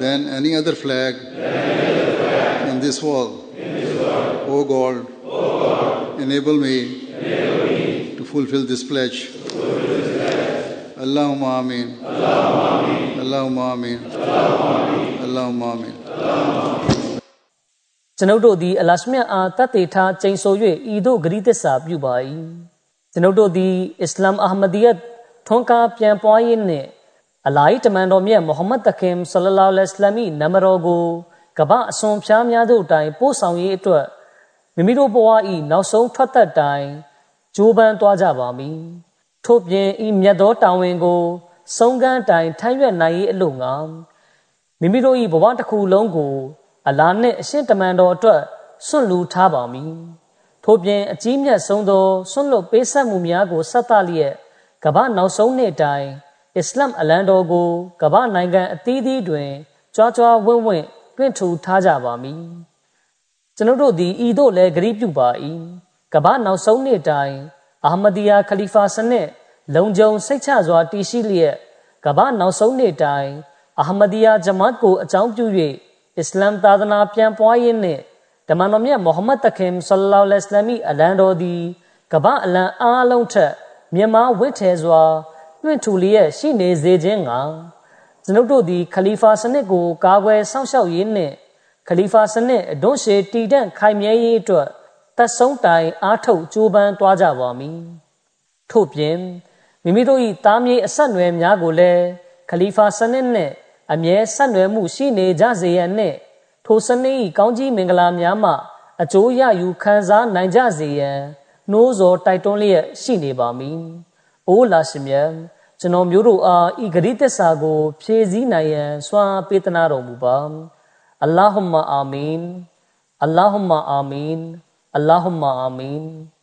than any other flag in this world. O God, enable me to fulfill this pledge. Allahumma ameen. Allahumma ameen. Allahumma ameen. ကျွန်ုပ်တို့သည်အလရှမြတ်အားတတ်သိထားကျိန်ဆို၍ဤသို့ဂရိသစ္စာပြုပါ၏ကျွန်ုပ်တို့သည်အစ္စလာမ်အာဟမဒီယတ်ထွန်းကားပြန်ပွားရေးနှင့်အလာဟ်တမန်တော်မြတ်မုဟမ္မဒ်တခင်ဆလလောလဟ်အလัยဟိနမတော်ကို ကပအစွန်ဖျားများတို့တိုင်ပို့ဆောင်ရေးအတွက်မိမိတို့ဘဝ၏နောက်ဆုံးထွက်သက်တိုင်ကြိုးပမ်းသွားကြပါမည်ထို့ပြင်ဤမြတ်သောတာဝန်ကိုဆုံးကမ်းတိုင်ထမ်းရွက်နိုင်ရေးအလို့ငါမိမိတို့၏ဘဝတစ်ခုလုံးကို အလားနှင့်အရှင်းတမန်တော်အတွက်ဆွန့်လူထားပါမည်ထို့ပြင်အကြီးမြတ်ဆုံးသောဆွန့်လွတ်ပေးဆက်မှုများကိုဆက်သလျက်ကမ္ဘာနောက်ဆုံးနှစ်တိုင်အစ္စလာမ်အလံတော်ကိုကမ္ဘာနိုင်ငံအသီးသီးတွင်ကြွားကြွားဝင့်ဝင့် တွင့်ထူထားကြပါမည်ကျွန်ုပ်တို့သည်ဤသို့လည်းဂရုပြုပါ၏ကမ္ဘာနောက်ဆုံးနှစ်တိုင်အာမဒီယာခလီဖာစနစ်လုံခြုံစိတ်ချစွာတည်ရှိလျက်ကမ္ဘာနောက်ဆုံးနှစ်တိုင်အာမဒီယာဂျမတ်ကိုအကြောင်းပြု၍အစ္စလာမ်သာသနာပြန်ပွားရေးနှင့်ဓမ္မတော်မြတ်မုဟမ္မဒ်တခင်ဆလလောလဟ်အလัยဟိအလံတော်သည်ကမ္ဘာအလံအားလုံးထက်မြမဝင့်ထဲစွာလွှင့်ထူလျက်ရှိနေစေခြင်းက ကျွန်ုပ်တို့သည်ခလီဖာစနစ်ကိုကာကွယ်စောင့်ရှောက်ရေးနှင့်ခလီဖာစနစ်အဒွန့်ရှေတည်တံ့ခိုင်မြဲရေးအတွက်သက်ဆုံးတိုင်အားထုတ်ကြိုးပမ်းသွားကြပါမည်ထို့ပြင်မိမိတို့၏တားမြေအဆက်အနွယ်များကိုလည်းခလီဖာစနစ်နှင့်အမြဲဆက်နွယ်မှုရှိနေကြစေရန်နှင့်ထိုစနစ်၏ကောင်းကြီးမင်္ဂလာများမှအကျိုးရယူခံစားနိုင်ကြစေရန်နှိုးဆော်တိုက်တွန်းလျက်ရှိနေပါမည်။အိုးလာရှင်မြတ် ကျွန်တော်မျိုးတို့အားဤဂရိသစ္စာကို ဖြည့်ဆည်းနိုင်ရန်စွမ်းပေးသနာတော်မူပါ။အလ္လာဟ်မအာမင်။အလ္လာဟ်မအာမင်။အလ္လာဟ်မအာမင်။